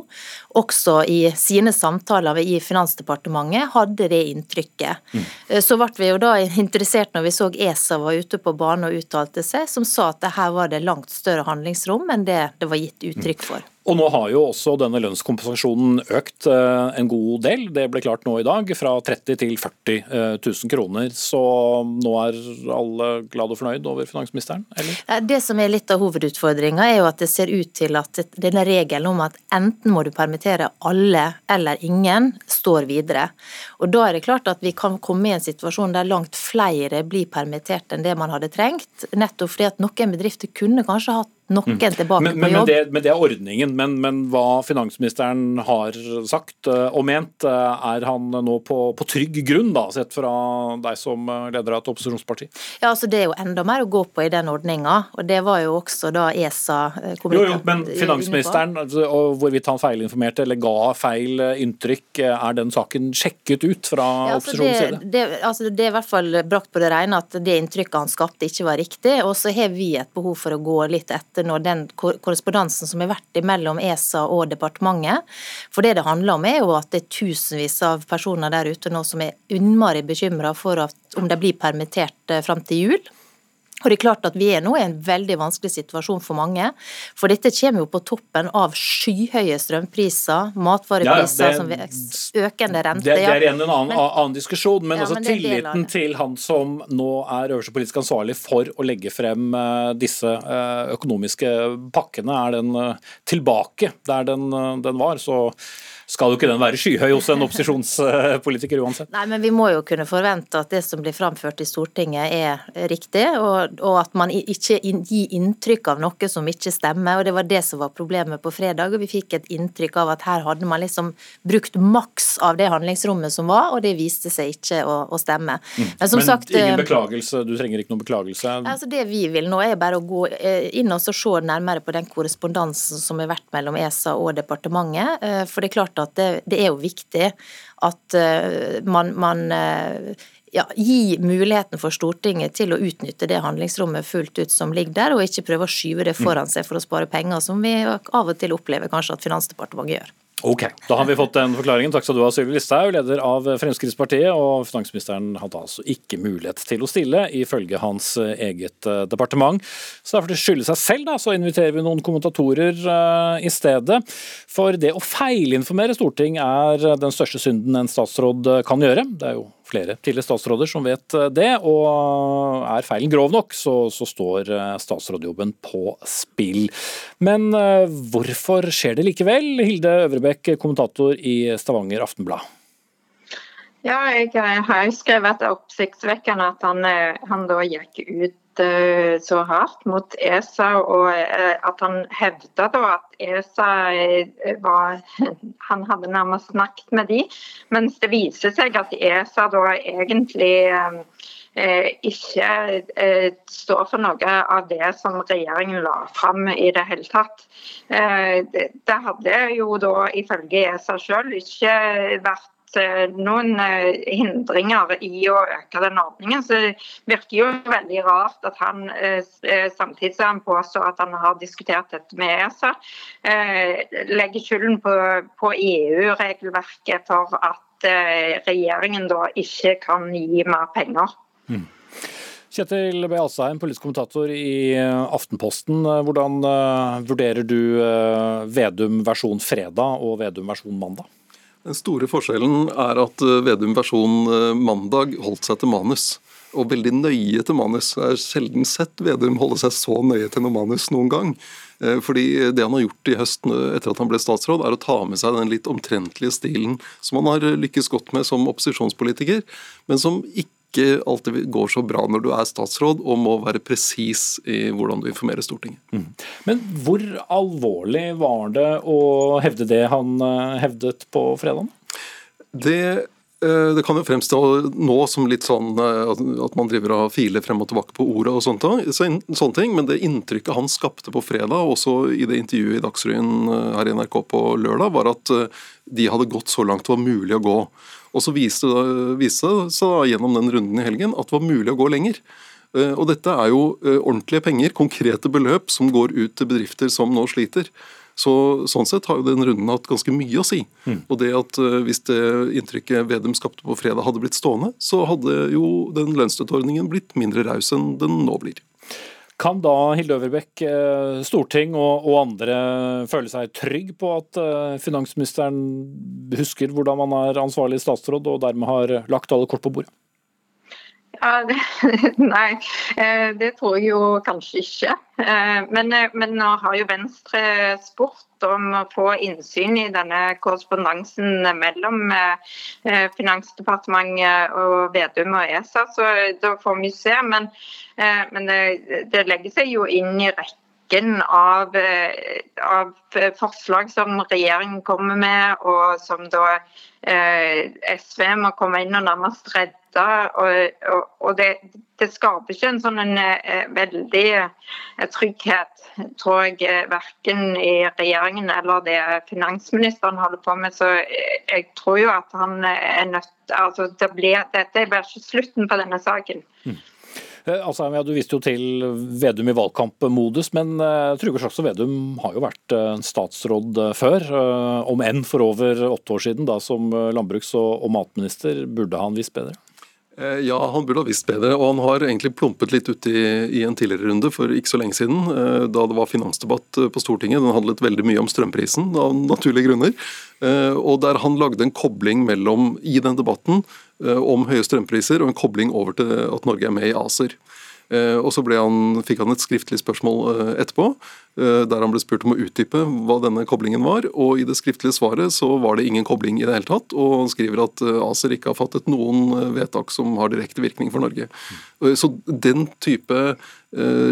Speaker 9: også i sine samtaler i Finansdepartementet hadde det inntrykket. Mm. Så ble vi jo da interessert når vi så ESA var ute på banen og uttalte seg, som sa at her var det langt større handlingsrom enn det det var gitt uttrykk for.
Speaker 2: Og nå har jo også denne lønnskompensasjonen økt eh, en god del. Det ble klart nå i dag, fra 30 til 40 eh, 000 kroner. Så nå er alle glad og fornøyd over finansministeren, eller?
Speaker 9: Eh, Det som er litt av hovedutfordringa, er jo at det ser ut til at denne regelen om at enten må du permittere alle eller ingen, står videre. Og da er det klart at vi kan komme i en situasjon der langt flere blir permittert enn det man hadde trengt. Nettopp fordi at noen bedrifter kunne kanskje hatt noen tilbake
Speaker 2: Men,
Speaker 9: på
Speaker 2: jobb. men, det, men det er ordningen. Men, men hva finansministeren har sagt eh, og ment, eh, er han nå på, på trygg grunn, da, sett fra deg som eh, leder av et opposisjonsparti?
Speaker 9: Ja, altså Det er jo enda mer å gå på i den ordninga, og det var jo også da ESA kom
Speaker 2: Jo, jo, men finansministeren, altså, og hvorvidt han feilinformerte eller ga feil inntrykk, er den saken sjekket ut fra
Speaker 9: Ja, altså
Speaker 2: opposisjonens
Speaker 9: det,
Speaker 2: side?
Speaker 9: det, altså det er i hvert fall brakt på det rene at det inntrykket han skapte ikke var riktig. Og så har vi et behov for å gå litt etter nå den korrespondansen som har vært mellom ESA og departementet. For det det handler om er jo at det er tusenvis av personer der ute nå som er innmari bekymra for at, om de blir permittert eh, fram til jul. Og det er klart at Vi er nå i en veldig vanskelig situasjon for mange. For dette kommer jo på toppen av skyhøye strømpriser, matvarepriser,
Speaker 2: Ja,
Speaker 9: som
Speaker 2: det-
Speaker 9: vi- økende rente.
Speaker 2: Det, det er igjen en annen,
Speaker 9: Men-
Speaker 2: annen diskusjon, men
Speaker 9: Ja,
Speaker 2: altså
Speaker 9: men
Speaker 2: tilliten til han som nå er øverste politisk ansvarlig for å legge frem eh, disse eh, økonomiske pakkene, er den eh, tilbake der den, den var. Så skal jo ikke den være skyhøy hos en opposisjonspolitiker uansett.
Speaker 9: Nei, men vi må jo kunne forvente at det som blir framført i Stortinget er riktig, og, og at man ikke gir inntrykk av noe som ikke stemmer. og Det var det som var problemet på fredag. og Vi fikk et inntrykk av at her hadde man liksom brukt maks av det handlingsrommet som var, og det viste seg ikke å, å stemme. Men som
Speaker 2: men
Speaker 9: sagt
Speaker 2: ingen
Speaker 9: eh,
Speaker 2: beklagelse, du trenger ikke noen beklagelse.
Speaker 9: Altså Det vi vil nå er bare å gå eh, inn og se nærmere på den korrespondansen som har vært mellom ESA og departementet. eh, For det er klart at det, det er jo viktig at eh, man, man eh, ja, gi muligheten for Stortinget til å utnytte det handlingsrommet fullt ut som ligger der, og ikke prøve å skyve det foran seg for å spare penger, som vi av og til opplever kanskje at Finansdepartementet gjør.
Speaker 2: Ok, da har vi fått den forklaringen. Takk skal du ha, Sylvi Listhaug, leder av Fremskrittspartiet. Og finansministeren hadde altså ikke mulighet til å stille, ifølge hans eh, eget eh, departement. Så derfor det skylder seg selv, da, så inviterer vi noen kommentatorer uh, i stedet. For det å feilinformere Storting er den største synden en statsråd kan gjøre. Det er jo flere tidligere statsråder som vet eh, det, og er feilen grov nok, så, så står eh, statsrådjobben på spill. Men eh, hvorfor skjer det likevel? Hilde Øvrebekk, kommentator i Stavanger Aftenblad.
Speaker 10: Ja, jeg har skrevet at oppsiktsvekkende at han, han da gikk ut så hardt mot ESA, og eh, at han hevda da at ESA eh, var <laughs> Han hadde nærmest snakket med de, mens det viser seg at ESA da egentlig eh, eh, ikke eh, står for noe av det som regjeringen la fram i det hele tatt. Eh, det, hadde jo da ifølge ESA selv ikke vært eh, noen eh, hindringer i å øke den ordningen. Så det virker jo veldig rart at han eh, eh, samtidig som han påstår at han har diskutert dette med ESA, eh, legger skylden på, EU-regelverket for at eh, regjeringen da ikke kan gi mer penger.
Speaker 2: Kjetil B. Alsheim, politisk kommentator i eh, Aftenposten. Eh, Hvordan eh, vurderer du eh, Vedum versjon fredag og Vedum versjon mandag?
Speaker 11: Den store forskjellen er at eh, Vedum versjon eh, mandag holdt seg til manus. og veldig nøye til manus. Jeg har sjelden sett Vedum holde seg så nøye til noe manus noen gang. Eh, fordi Det han har gjort i høst etter at han ble statsråd, er å ta med seg den litt omtrentlige stilen som han har lykkes godt med som opposisjonspolitiker, men som ikke ikke alltid går så bra når du er statsråd og må være presis i hvordan du informerer Stortinget. Mm.
Speaker 2: Men hvor alvorlig var det å hevde det han hevdet på fredag?
Speaker 11: Det Eh, det kan jo fremstå nå som litt sånn eh, at man driver og filer frem og tilbake på ordet og sånt, sånne ting, men det inntrykket han skapte på fredag, også i det intervjuet i Dagsrevyen eh, her i NRK på lørdag, var at de hadde gått så langt det var mulig å gå. Og så viste det seg gjennom den runden i helgen at det var mulig å gå lenger. Og dette er jo ordentlige penger, konkrete beløp, som går ut til bedrifter som nå sliter. Så, sånn sett har jo den runden hatt ganske mye å si. Mm. Og det at uh, Hvis det inntrykket Vedum skapte på fredag hadde blitt stående, så hadde jo den lønnsstøtteordningen blitt mindre raus enn den nå blir.
Speaker 2: Kan da Hilde Øverbekk, eh, storting og, andre føle seg trygg på at uh, finansministeren husker hvordan man er ansvarlig statsråd, og dermed har lagt alle kort på bordet?
Speaker 10: Ja, det, <laughs> nei, eh, det tror jeg jo kanskje ikke. Eh, men, eh, men, nå har jo Venstre spurt om å få innsyn i denne korrespondansen mellom Finansdepartementet og Vedum og ESA, så da får vi se. Men, men det, det legger seg jo inn i rekken av, av, forslag som regjeringen kommer med, og som da SV må komme inn og nærmest redde. Og, og, og det, det, skaper ikke en sånn en, eh, veldig eh, trygghet, tror jeg, verken i regjeringen eller det finansministeren holder på med. Så jeg tror jo at han er nødt altså det blir, Dette blir ikke slutten på denne saken. Mm.
Speaker 2: Eh, altså, ja, du viste jo til Vedum i valgkampmodus, men uh, Trygve Slagsvold Vedum har jo vært statsråd før. Om enn for over åtte år siden, da som landbruks- og matminister. Burde han visst bedre?
Speaker 11: Ja, han burde ha visst bedre, og han har egentlig plumpet litt uti i en tidligere runde for ikke så lenge siden, da det var finansdebatt på Stortinget. Den handlet veldig mye om strømprisen, av naturlige grunner. Og der han lagde en kobling mellom, i den debatten Eh, om høye strømpriser og en kobling over til at Norge er med i ACER. Eh, og Så han, fikk han et skriftlig spørsmål eh, etterpå, der han ble spurt om å utdype hva denne koblingen var. og I det skriftlige svaret så var det ingen kobling i det hele tatt. Og han skriver at ACER ikke har fattet noen vedtak som har direkte virkning for Norge. Så den type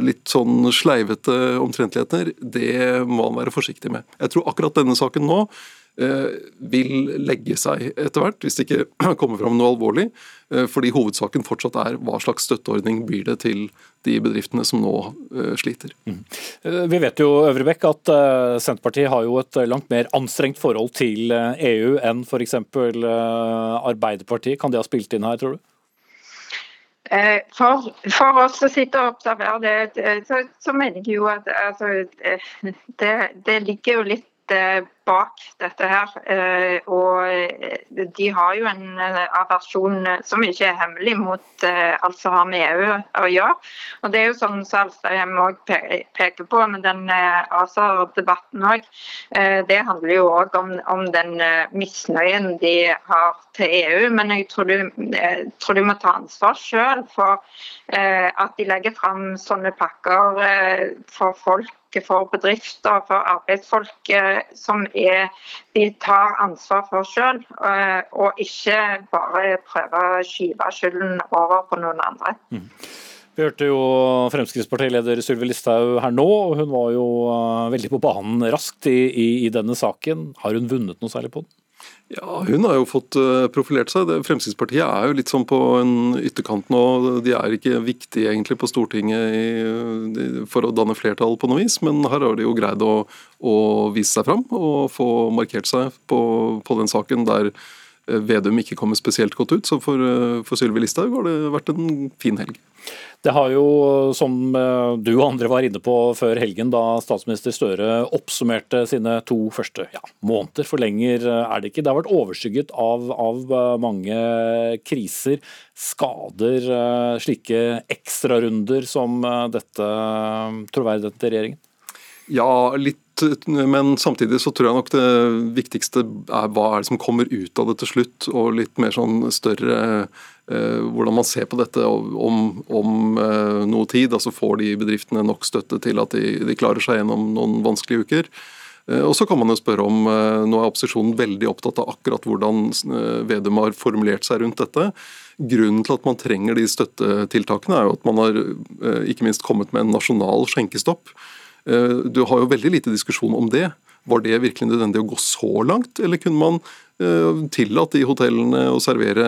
Speaker 11: litt sånn sleivete omtrentligheter, det må han være forsiktig med. Jeg tror akkurat denne saken nå Eh, vil legge seg etter hvert, hvis det ikke <clears throat> kommer fram noe alvorlig. Eh, fordi hovedsaken fortsatt er hva slags støtteordning blir det til de bedriftene som nå eh, sliter. Mm.
Speaker 2: Vi vet jo Øvrebekk, at Senterpartiet har jo et langt mer anstrengt forhold til EU enn f.eks. Arbeiderpartiet. Kan det ha spilt inn her, tror du?
Speaker 10: For, for, oss som sitter og observerer det, så, så mener jeg jo at altså, <laughs> det, det ligger jo litt bak dette her. Eh, og eh, de har jo en eh, aversjon som ikke er hemmelig mot alt som har med EU å gjøre. Og det er jo sånn som Alstadheim òg peker på med den ASA-debatten òg. Det handler jo òg om, om, den misnøyen de har til EU. Men jeg tror de, tror de må ta ansvar sjøl for at de legger fram sånne pakker for folk for bedrifter, for arbeidsfolk som er, de tar ansvar for sjøl, eh, og ikke bare prøver å skyve skylden over på noen andre. Mm.
Speaker 2: Vi hørte jo Fremskrittspartileder Sylvi Listhaug her nå, og hun var jo eh, veldig på banen raskt i, i, i denne saken. Har hun vunnet noe særlig på den?
Speaker 11: Ja, Hun har jo fått eh, profilert seg. Fremskrittspartiet er jo litt sånn på en ytterkant nå. De er ikke viktige egentlig på Stortinget for å danne flertall på noe vis, men her har de jo greid å, å vise seg fram og få markert seg på, på den saken der Vedum ikke kommer spesielt godt ut. Så for, eh, for Sylvi Listhaug har det vært en fin helg.
Speaker 2: Det har jo, som eh, du og andre var inne på før helgen, da statsminister Støre oppsummerte sine to første ja, måneder, for lenger eh, er det ikke. Det har vært overskygget av, av eh, mange kriser. Skader slike ekstrarunder som dette troverdigheten til regjeringen?
Speaker 11: Ja, litt men samtidig så tror jeg nok det viktigste er hva er det som kommer ut av det til slutt, og litt mer sånn større eh, hvordan man ser på dette om, om eh, noe tid. altså Får de bedriftene nok støtte til at de, de klarer seg gjennom noen vanskelige uker? Eh, og så kan man jo spørre om, Nå er opposisjonen veldig opptatt av akkurat hvordan Vedum har formulert seg rundt dette. Grunnen til at man trenger de støttetiltakene, er jo at man har ikke minst kommet med en nasjonal skjenkestopp. Du har jo veldig lite diskusjon om det. Var det virkelig nødvendig å gå så langt, eller kunne man Eh, tillatt i hotellene å servere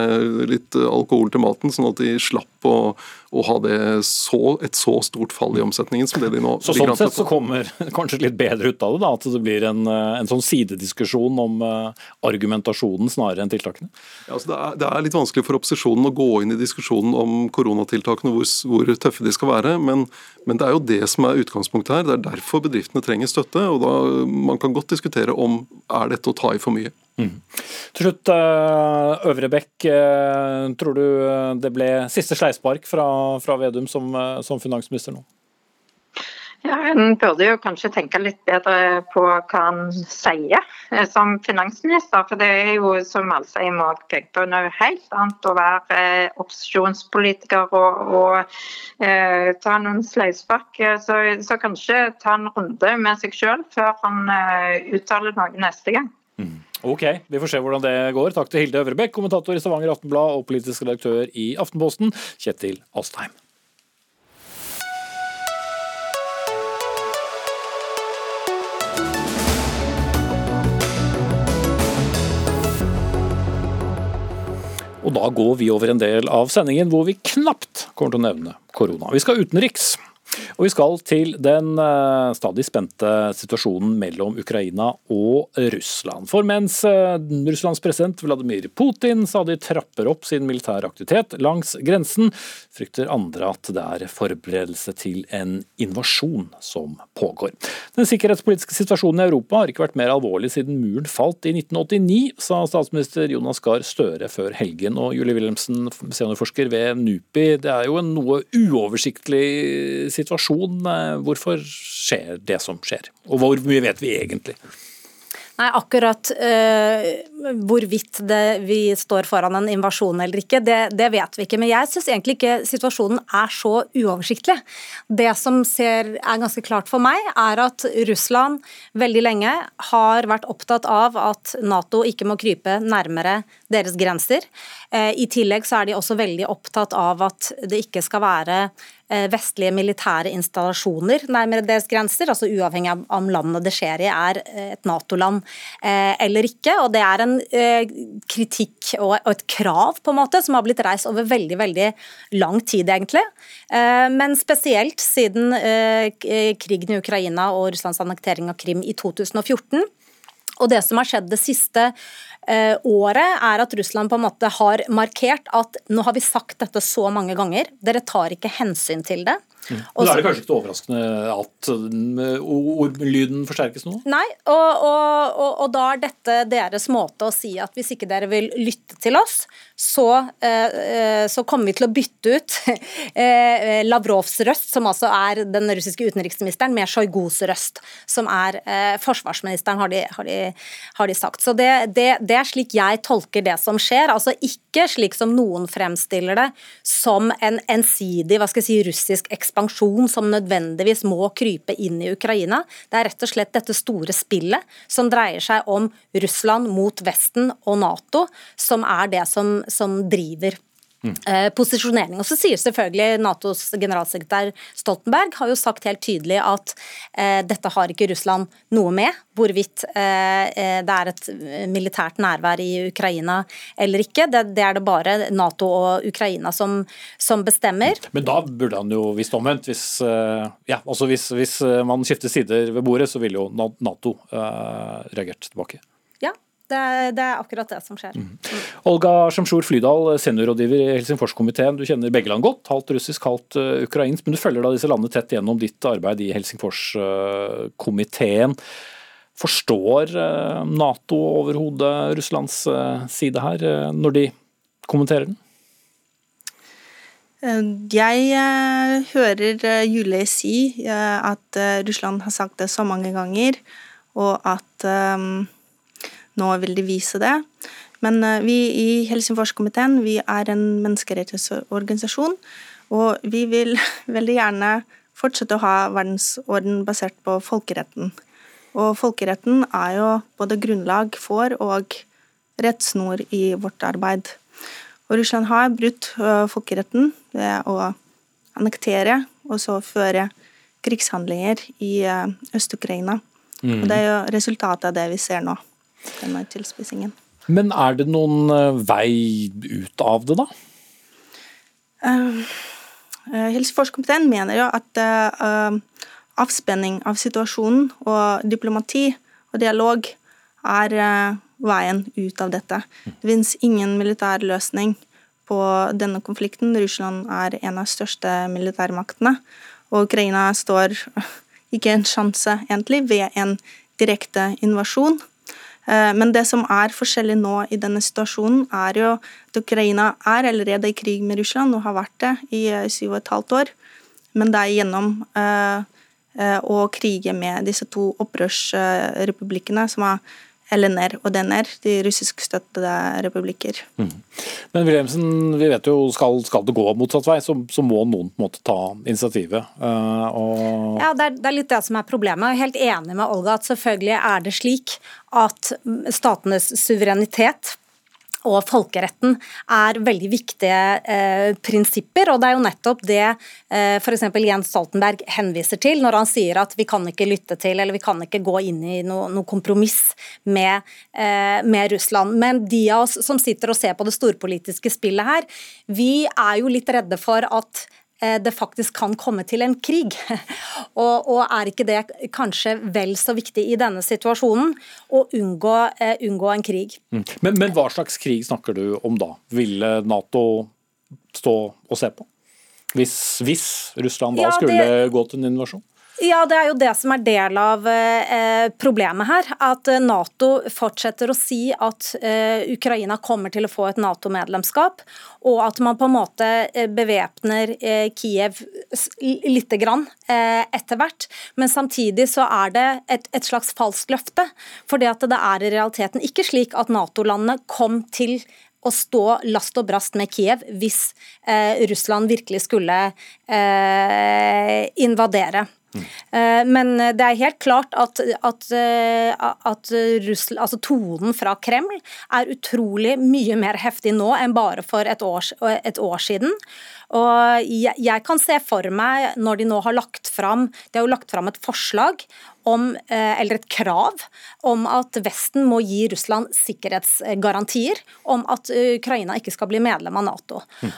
Speaker 11: litt alkohol til maten, sånn at de slapp å, å ha så, et så stort fall i omsetningen som det de nå
Speaker 2: Så Sånn sett så kommer <laughs> kanskje litt bedre ut av det, da, at det blir en, eh, en sånn sidediskusjon om uh, argumentasjonen snarere enn tiltakene?
Speaker 11: Ja, altså det, er, det, er, litt vanskelig for opposisjonen å gå inn i diskusjonen om koronatiltakene, hvor, hvor tøffe de skal være. Men, men, det er jo det som er utgangspunktet her. Det er derfor bedriftene trenger støtte. og da, Man kan godt diskutere om er dette å ta i for mye. Mm.
Speaker 2: Til slutt, eh, Øvre Bekk. Eh, tror du eh, det ble siste sleispark fra, fra Vedum som, som, finansminister nå?
Speaker 10: Ja, En burde jo kanskje tenke litt bedre på hva han sier som finansminister. For det er jo, som Alsheim òg peker på, noe helt annet å være opposisjonspolitiker og, og eh, ta noen sleispark. Så, så, kanskje ta en runde med seg sjøl før han eh, uttaler noe neste gang.
Speaker 2: Mm. Ok, vi får se hvordan det går. Takk til Hilde Øvrebekk, kommentator i Stavanger Aftenblad og politisk redaktør i Aftenposten, Kjetil Astheim. Og da går vi over en del av sendingen hvor vi knapt kommer til å nevne korona. Vi skal utenriks. Og Vi skal til den eh, stadig spente situasjonen mellom Ukraina og Russland. For mens eh, Russlands president Vladimir Putin stadig trapper opp sin militære aktivitet langs grensen, frykter andre at det er forberedelse til en invasjon som pågår. Den sikkerhetspolitiske situasjonen i Europa har ikke vært mer alvorlig siden muren falt i 1989, sa statsminister Jonas Gahr Støre før helgen. Og Julie Wilhelmsen, seniorforsker ved NUPI, det er jo en noe uoversiktlig situasjon situasjon. Eh, hvorfor skjer det som skjer, og hvor mye vet vi egentlig?
Speaker 12: Nei, akkurat uh, hvorvidt det, vi står foran en invasjon eller ikke, det, det vet vi ikke. Men jeg syns egentlig ikke situasjonen er så uoversiktlig. Det som ser, er ganske klart for meg, er at Russland veldig lenge har vært opptatt av at Nato ikke må krype nærmere deres grenser. Uh, I tillegg så er de også veldig opptatt av at det ikke skal være vestlige militære installasjoner nærmere deres grenser, altså uavhengig av om landet det skjer i er eh, et Nato-land eh, eller ikke. og Det er en kritikk og et krav på en måte som har blitt reist over veldig veldig lang tid, egentlig. Men spesielt siden krigen i Ukraina og Russlands annektering av Krim i 2014. Og det som har skjedd det siste Eh, året, er at Russland på en måte har markert at nå har vi sagt dette så mange ganger, dere tar ikke hensyn til det.
Speaker 2: Mm. Men Da er det kanskje ikke overraskende at ordlyden forsterkes nå?
Speaker 12: Nei, og, og, og, og, da er dette deres måte å si at hvis ikke dere vil lytte til oss, så, eh, så kommer vi til å bytte ut <laughs> eh, Lavrovs røst, som altså er den russiske utenriksministeren, med Sjojgos røst, som er eh, forsvarsministeren, har de, har de, har de sagt. Så det, det, det, er slik jeg tolker det som skjer. Altså ikke slik som noen fremstiller det, som en ensidig hva skal jeg si, russisk ekspansjon ekspansjon som nødvendigvis må krype inn i Ukraina. Det er rett og slett dette store spillet som dreier seg om Russland mot Vesten og Nato, som er det som, som driver Mm. posisjonering. Og så sier selvfølgelig Natos generalsekretær Stoltenberg har jo sagt helt tydelig at eh, dette har ikke Russland noe med, hvorvidt eh, eh, det er et militært nærvær i Ukraina eller ikke. Det, det er det bare Nato og Ukraina som, som, bestemmer.
Speaker 2: Men da burde han jo visst omvendt. Hvis, eh, ja, altså hvis, hvis man skifter sider ved bordet, så ville jo Nato reagert tilbake.
Speaker 12: Det er, det er, akkurat det som skjer. Mm.
Speaker 2: Olga Sjamsjor Flydal, seniorrådgiver i Helsingforskomiteen. Du kjenner begge land godt, halvt russisk, halvt uh, ukrainsk. Men du følger da disse landene tett gjennom ditt arbeid i Helsingforskomiteen. Forstår uh, Nato overhodet Russlands side her, når de kommenterer den?
Speaker 13: Jeg hører Julie si at Russland har sagt det så mange ganger, og at nå vil de vise det. Men vi i Helsingforskomiteen vi er en menneskerettighetsorganisasjon, og vi vil <laughs> veldig gjerne fortsette å ha verdensorden basert på folkeretten. Og folkeretten er jo både grunnlag for og rettsnor i vårt arbeid. Og Russland har brutt folkeretten ved å annektere og så føre krigshandlinger i Øst-Ukraina. Mm. Og Det er jo resultatet av det vi ser nå, denne tilspissingen.
Speaker 2: Men er det noen vei ut av det, da?
Speaker 13: Uh, Helseforskningskomiteen mener jo at uh, avspenning av situasjonen og diplomati og dialog er uh, veien ut av dette. Det finnes ingen militær løsning på denne konflikten. Russland er en av de største militærmaktene, og Ukraina står ikke en sjanse, egentlig, ved en direkte invasjon. Eh, men det som er forskjellig nå i denne situasjonen, er jo at Ukraina er allerede i krig med Russland og har vært det i eh, syv og et halvt år. Men det er gjennom uh, å krige med disse to opprørsrepublikkene, som er LNR og DNR, de russiskstøttede republikker. Mm.
Speaker 2: Men Wilhelmsen, vi vet jo skal, skal det gå motsatt vei, så, så, må noen på en måte ta initiativet. Uh,
Speaker 12: og... Ja, det er, det er, litt det som er problemet. Jeg er helt enig med Olga at selvfølgelig er det slik at statenes suverenitet og folkeretten er veldig viktige eh, prinsipper. og Det er jo nettopp det eh, f.eks. Jens Stoltenberg henviser til når han sier at vi kan ikke lytte til eller vi kan ikke gå inn i noe, noe kompromiss med, eh, med, Russland. Men de av oss som sitter og ser på det storpolitiske spillet her, vi er jo litt redde for at det faktisk kan komme til en krig. <laughs> Og, og, er ikke det kanskje vel så viktig i denne situasjonen, å unngå, uh, unngå en krig?
Speaker 2: Mm. Men, men, hva slags krig snakker du om da? Ville Nato stå og se på? Hvis, hvis Russland da ja, skulle gå til en invasjon?
Speaker 12: Ja, Det er jo det som er del av eh, problemet her. At eh, Nato fortsetter å si at eh, Ukraina kommer til å få et Nato-medlemskap, og at man på en måte eh, bevæpner eh, Kiev lite grann eh, etter hvert. Men samtidig så er det et, et slags falskt løfte. For det er i realiteten ikke slik at Nato-landene kom til å stå last og brast med Kiev hvis eh, Russland virkelig skulle eh, invadere. Mm. Men det er helt klart at, at, eh, at Russland, altså tonen fra Kreml er utrolig mye mer heftig nå enn bare for et år, et år siden. Og jeg, jeg, kan se for meg, når de nå har lagt fram De har jo lagt fram et forslag om, eh, eller et krav om at Vesten må gi Russland sikkerhetsgarantier om at Ukraina ikke skal bli medlem av Nato. Mm.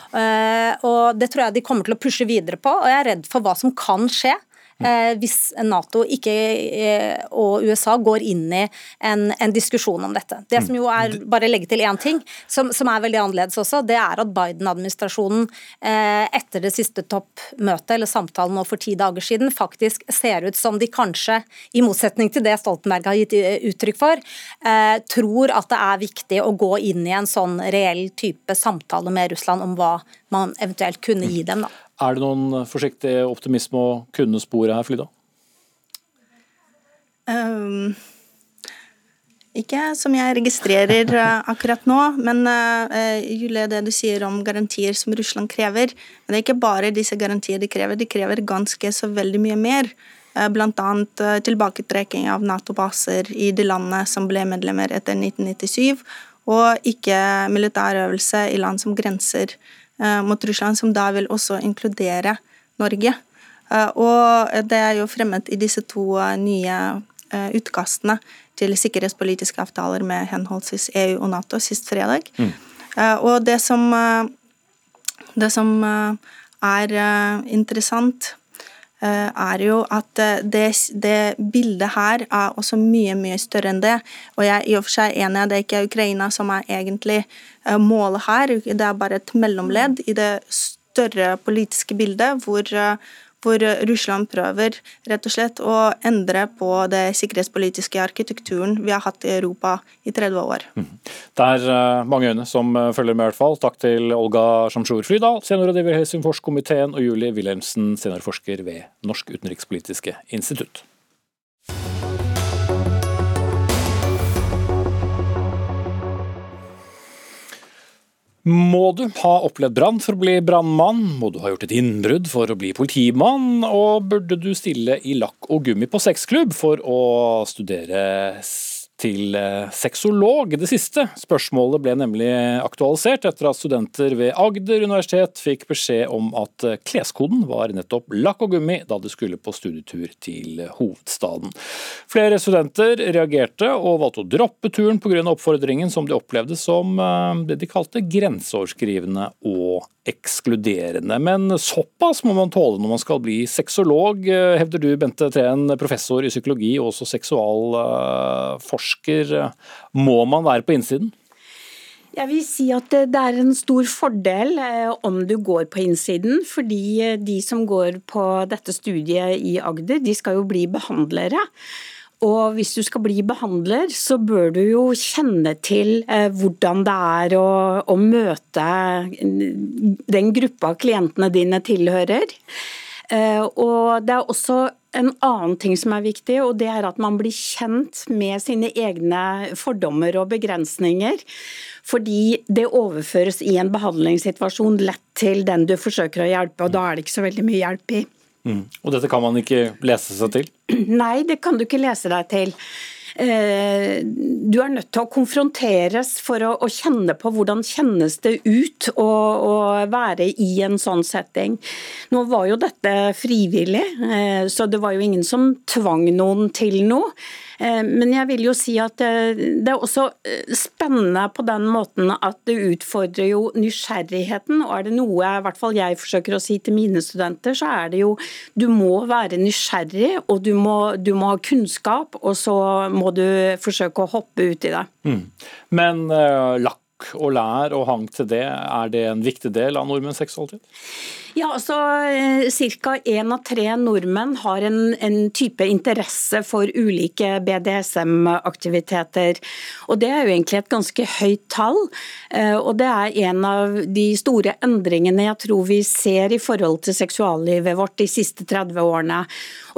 Speaker 12: Og Det tror jeg de kommer til å pushe videre på, og jeg er redd for hva som kan skje hvis Nato ikke, eh, og USA går inn i en, en, diskusjon om dette. Det som jo er, bare legge til én ting, som, som, er veldig annerledes også, det er at Biden-administrasjonen eh, etter det siste toppmøtet, eller samtalen nå for ti dager siden, faktisk ser ut som de kanskje, i motsetning til det Stoltenberg har gitt uttrykk for, tror at det er viktig å gå inn i en sånn reell type samtale med Russland om hva man eventuelt kunne gi dem. da.
Speaker 2: Er det noen forsiktig optimisme å kunne spore her, Flyda? Um,
Speaker 13: ikke som jeg registrerer uh, akkurat nå, men uh, Julie, det du sier om garantier som Russland krever Men det er ikke bare disse garantier de krever, de krever ganske så veldig mye mer. Uh, Bl.a. Tilbaketrekking av Nato-baser i de landene som ble medlemmer etter 1997, og ikke militærøvelse i land som grenser Eh, mot Russland, som da vil også inkludere Norge. Eh, og det er jo fremmet i disse to eh, nye utkastene til sikkerhetspolitiske avtaler med henholdsvis EU og Nato sist fredag. Mm. Og det som, det som er interessant Eh, er jo at eh, det, det, bildet her er også mye mye større enn det. Og jeg er i og for seg enig, at det ikke er Ukraina som er egentlig eh, målet her. Det er bare et mellomledd i det større politiske bildet hvor, hvor Russland prøver rett og slett å endre på det sikkerhetspolitiske arkitekturen vi har hatt i Europa i 30 år.
Speaker 2: Det er eh, mange øyne som eh, følger med, i hvert fall. Takk til Olga Shamsjur Flydal, seniorrådgiver i Helsingforskomiteen, og Julie Wilhelmsen, seniorforsker ved Norsk utenrikspolitiske institutt. Må du ha opplevd brann for å bli brannmann? Må du ha gjort et innbrudd for å bli politimann? Og burde du stille i lakk og gummi på sexklubb for å studere til eh, sexolog. Det siste spørsmålet ble nemlig aktualisert etter at studenter ved Agder universitet fikk beskjed om at eh, kleskoden var nettopp lakk og gummi da de skulle på studietur til hovedstaden. Flere studenter reagerte og valgte å droppe turen pga. oppfordringen som de opplevde som eh, det de kalte grenseoverskrivende og ekskluderende. Men såpass må man tåle når man skal bli sexolog, hevder du Bente Treen, professor i psykologi og også seksualforsker. Må man være på innsiden?
Speaker 14: Jeg vil si at det er en stor fordel eh, om du går på innsiden, fordi eh, de som går på dette studiet i Agder, de skal jo bli behandlere. Og hvis du skal bli behandler, så bør du jo kjenne til eh, hvordan det er å, å, møte den gruppa klientene dine tilhører. Eh, og det er også en annen ting som er viktig, og det er at man blir kjent med sine egne fordommer og begrensninger. Fordi det overføres i en behandlingssituasjon lett til den du forsøker å hjelpe, og da er det ikke så veldig mye hjelp i.
Speaker 2: Mm. Og dette kan man ikke lese seg til?
Speaker 14: Nei, det kan du ikke lese deg til. Eh, du er nødt til å konfronteres for å, å kjenne på hvordan kjennes det ut å, å, være i en sånn setting. Nå var jo dette frivillig, eh, så det var jo ingen som tvang noen til noe. Eh, men jeg vil jo si at eh, det er også eh, spennende på den måten at det utfordrer jo nysgjerrigheten. Og er det noe i hvert fall jeg forsøker å si til mine studenter, så er det jo du må være nysgjerrig og du må, du må ha kunnskap, og så må du forsøke å hoppe ut i det. Mm.
Speaker 2: Men uh, lakk og lær og hang til det, er det en viktig del av nordmenns seksualitet?
Speaker 14: Ja, altså eh, Ca. én av tre nordmenn har en, en, type interesse for ulike BDSM-aktiviteter. Og Det er jo egentlig et ganske høyt tall. Eh, og Det er en av de store endringene jeg tror vi ser i forhold til seksuallivet vårt de siste 30 årene.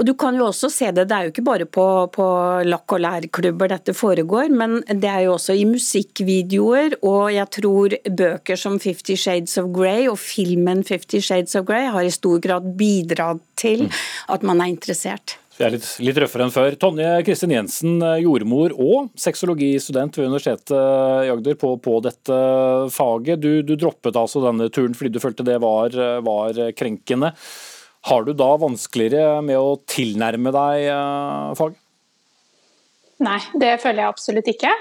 Speaker 14: Og du kan jo også se det, det er jo ikke bare på, på lakk- og lærklubber dette foregår, men det er jo også i musikkvideoer, og jeg tror bøker som Fifty Shades of Grey og filmen Fifty Shades Shades of Grey har i stor grad bidratt til at man er interessert.
Speaker 2: Vi er litt, litt røffere enn før. Tonje Kristin Jensen, jordmor og sexologistudent ved Universitetet i Agder på, på dette faget. Du, du, droppet altså denne turen fordi du følte det var, var, krenkende. Har du da vanskeligere med å tilnærme deg uh, faget?
Speaker 15: Nei, det føler jeg absolutt ikke.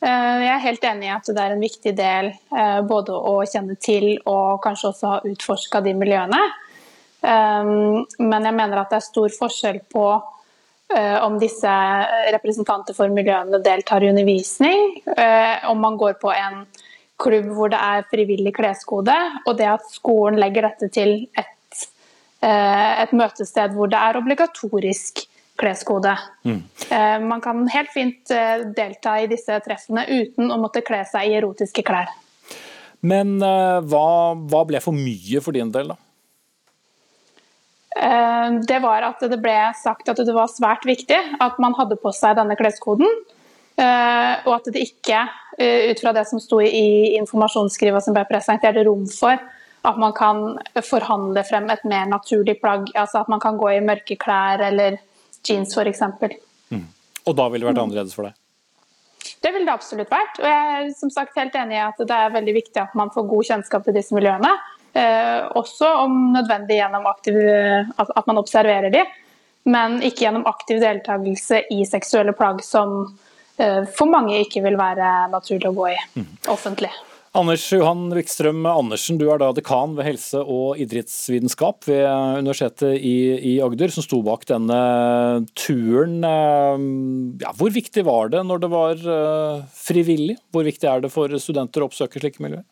Speaker 15: Eh, jeg er helt enig i at det er en viktig del eh, både å kjenne til og kanskje også ha utforska de miljøene. Eh, men jeg mener at det er stor forskjell på om disse representanter for miljøene deltar i undervisning, om man går på en klubb hvor det er frivillig kleskode, og det at skolen legger dette til et, et møtested hvor det er obligatorisk kleskode. Mm. Eh, man kan helt fint eh, delta i disse treffene uten å måtte kle seg i erotiske klær.
Speaker 2: Men eh, hva, hva ble for mye for din del, da?
Speaker 15: Det var at det ble sagt at det var svært viktig at man hadde på seg denne kleskoden. Og at det ikke, ut fra det som sto i informasjonsskrivet som ble presentert, rom for at man kan forhandle frem et mer naturlig plagg. Altså at man kan gå i mørke klær eller jeans f.eks. Mm.
Speaker 2: Og da ville det vært annerledes for deg?
Speaker 15: Det ville det absolutt vært. Og jeg er som sagt helt enig i at det er veldig viktig at man får god kjennskap til disse miljøene. Eh, også om nødvendig gjennom aktiv, at man observerer de, men ikke gjennom aktiv deltakelse i seksuelle plagg som eh, for mange ikke vil være naturlig å gå i mm. offentlig.
Speaker 2: Anders Johan Wikstrøm Andersen, du er da dekan ved helse- og idrettsvitenskap ved Universitetet i, i Agder, som sto bak denne turen. Ja, hvor viktig var det når det var eh, frivillig? Hvor viktig er det for studenter å oppsøke slike miljøer?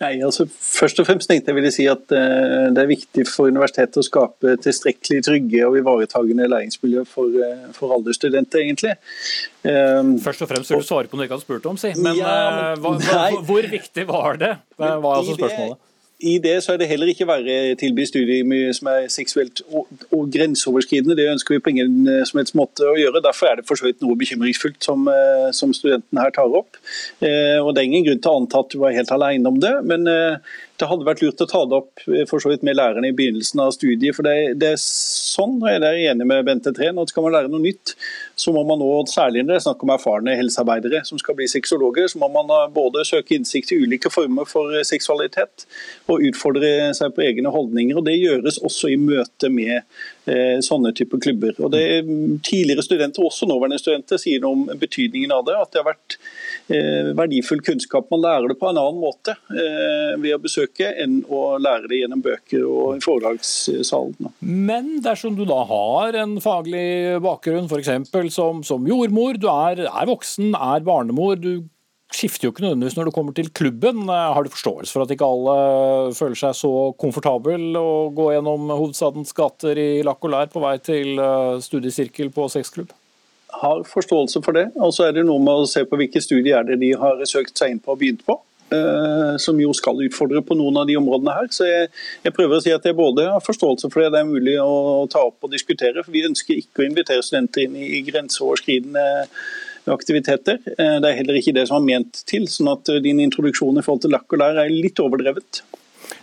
Speaker 16: Nei, altså Først og fremst tenkte jeg ville si at uh, det er viktig for universitetet å skape tilstrekkelig trygge og ivaretagende læringsmiljø for, uh, for alle studenter, egentlig.
Speaker 2: Um, først og fremst vil du svare på noe jeg ikke hadde spurt om, si. Men, ja, men hva, hva, hvor viktig var det? Hva er altså spørsmålet?
Speaker 16: I det så er det heller ikke verre tilby studier som er seksuelt og, og, grenseoverskridende. Det ønsker vi på ingen som helst måte å gjøre. Derfor er det for så vidt noe bekymringsfullt som, som studentene her tar opp. Eh, og Det er ingen grunn til å anta at du var helt alene om det. men eh, det hadde vært lurt å ta det opp eh, for så vidt med lærerne i begynnelsen av studiet. for Det, det er sånn, og jeg er enig med Bente Treen, at skal man lære noe nytt, så må man nå, særlig når det er snakk om erfarne helsearbeidere som skal bli sexologer, så må man både søke innsikt i ulike former for eh, seksualitet og utfordre seg på egne holdninger. og Det gjøres også i møte med eh, sånne typer klubber. Og det Tidligere studenter, også nåværende studenter, sier noe om betydningen av det. At det har vært eh, verdifull kunnskap. Man lærer det på en annen måte eh, ved å besøke enn å lære det gjennom bøker og i foredragssalen.
Speaker 2: Men dersom du da har en faglig bakgrunn, f.eks. Som, som jordmor, du er, er voksen, er barnemor. du skifter jo ikke nødvendigvis når du kommer til klubben. Har du forståelse for at ikke alle føler seg så komfortabel å gå gjennom hovedstadens gater i lakk og lær på vei til eh, studiesirkel på sexklubb?
Speaker 16: Har forståelse for det. Og så er det noe med å se på hvilke studier er det de har søkt seg inn på og begynt på. Eh, som jo skal utfordre på noen av de områdene her. Så jeg, jeg prøver å si at jeg både har forståelse for det det er mulig å, ta opp og diskutere. for Vi ønsker ikke å invitere studenter inn i, i grenseoverskridende aktiviteter. Eh, det er heller ikke det som er ment til. sånn at din introduksjon i forhold til lakk og lær er litt overdrevet.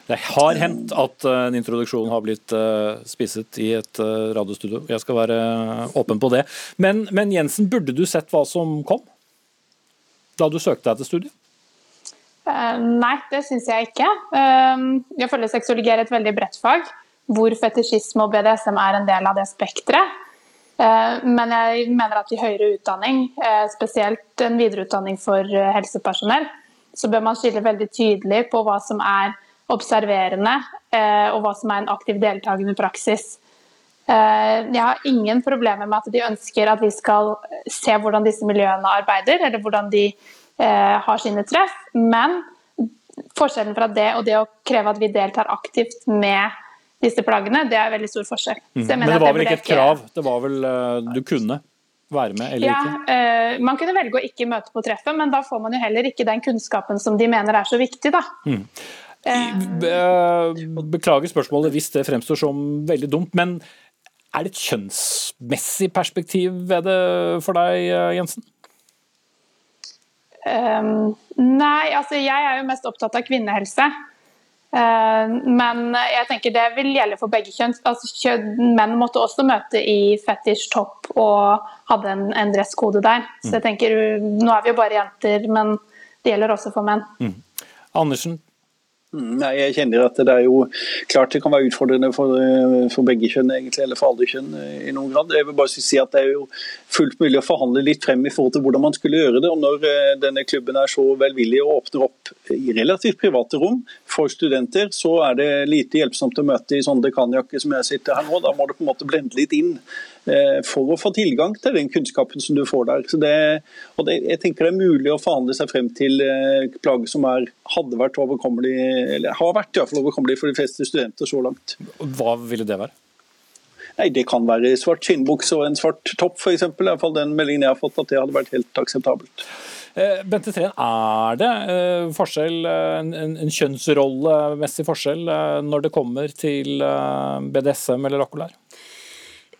Speaker 2: Det har hendt at en introduksjon har blitt spisset i et radiostudio. Jeg skal være åpen på det. Men, men Jensen, burde du sett hva som kom da du søkte deg til studiet?
Speaker 15: Eh, nei, det syns jeg ikke. Eh, jeg føler sexologi er et veldig bredt fag, hvor fetisjisme og BDSM er en del av det spekteret. Eh, men jeg mener at i høyere utdanning, spesielt en videreutdanning for helsepersonell, så bør man skille veldig tydelig på hva som er observerende, og hva som er en aktiv deltakende praksis. Jeg har ingen problemer med at de ønsker at vi skal se hvordan disse miljøene arbeider, eller hvordan de Eh, har sine treff. Men forskjellen fra det og det å kreve at vi deltar aktivt med disse plaggene, det er veldig stor forskjell.
Speaker 2: Mm. Men det var vel ikke et krav? Det var vel du kunne være med eller
Speaker 15: ja,
Speaker 2: ikke?
Speaker 15: Uh, man kunne velge å ikke møte på treffet, men da får man jo heller ikke den kunnskapen som de mener er så viktig, da. Mm.
Speaker 2: Beklager spørsmålet hvis det fremstår som veldig dumt, men er det et kjønnsmessig perspektiv ved det for deg, Jensen?
Speaker 15: Um, nei, altså jeg er jo mest opptatt av kvinnehelse. Uh, men jeg tenker det vil gjelde for begge kjønn. Altså, kjønn menn måtte også møte i fetisj topp og hadde en, en dresskode der. Så jeg mm. tenker, Nå er vi jo bare jenter, men det gjelder også for menn. Mm.
Speaker 2: Andersen,
Speaker 16: nei, jeg kjenner at det er jo klart det kan være utfordrende for, eh, for, begge kjønn, egentlig, eller for alle kjønn eh, i noen grad. Jeg vil bare si at Det er jo fullt mulig å forhandle litt frem i forhold til hvordan man skulle gjøre det. og Når eh, denne klubben er så velvillig og åpner opp i relativt private rom for studenter, så er det lite hjelpsomt å møte i sånne dekanjakker som jeg sitter her nå. Da må det på en måte blende litt inn for å få tilgang til den kunnskapen som du får der. Det, og det, jeg tenker det er mulig å forhandle seg frem til eh, plagg som er, hadde vært overkommelig, eller har vært i hvert fall overkommelig for de fleste studenter så langt.
Speaker 2: Hva ville det være?
Speaker 16: Nei, Det kan være svart skinnbukse og en svart topp, f.eks. fall den meldingen jeg har fått at det hadde vært helt akseptabelt.
Speaker 2: Eh, Bente Treen, er det forskjell, en, en kjønnsrollemessig forskjell når det kommer til BDSM eller akkulær?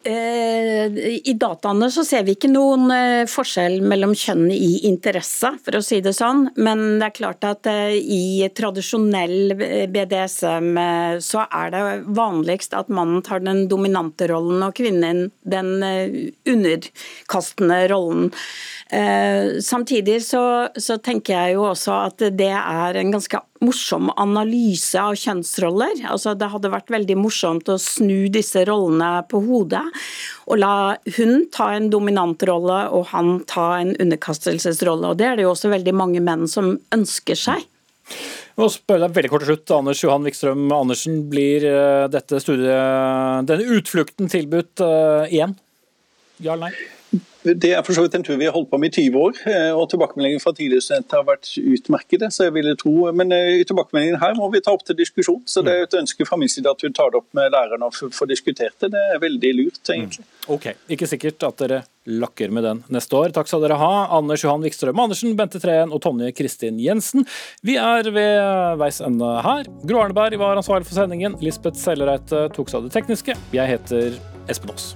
Speaker 14: Eh, I dataene så ser vi ikke noen eh, forskjell mellom kjønn i interesse, for å si det sånn. Men det er klart at eh, i tradisjonell BDSM så er det vanligst at mannen tar den dominante rollen og kvinnen den underkastende rollen. Samtidig så, så tenker jeg jo også at det er en ganske morsom analyse av kjønnsroller. Altså, det hadde vært veldig morsomt å snu disse rollene på hodet. Og la hun ta en dominant rolle og han ta en underkastelsesrolle. Og Det er det jo også veldig mange menn som ønsker seg.
Speaker 2: Nå spør deg veldig kort til slutt, Anders Johan Vikstrøm Andersen, blir eh, dette studiet, denne utflukten tilbudt uh, igjen? Ja eller nei?
Speaker 16: Det er for så vidt en tur vi har holdt på med i 20 år, eh, og tilbakemeldingen fra tidligere studenter har vært utmerkede. så jeg ville tro, Men i tilbakemeldingen her må vi ta opp til diskusjon. så Det er et ønske fra min side at vi tar det opp med lærerne og får diskutert det. Det er veldig lurt, egentlig.
Speaker 2: Ok, Ikke sikkert at dere lakker med den neste år. Takk skal dere ha, Anders Johan Vikstrøm Andersen, Bente Treen og Tonje Kristin Jensen. Vi er ved veis ende her. Gro Arneberg var ansvarlig for sendingen. Lisbeth Sellereite tok seg av det tekniske. Jeg heter Espen Aas.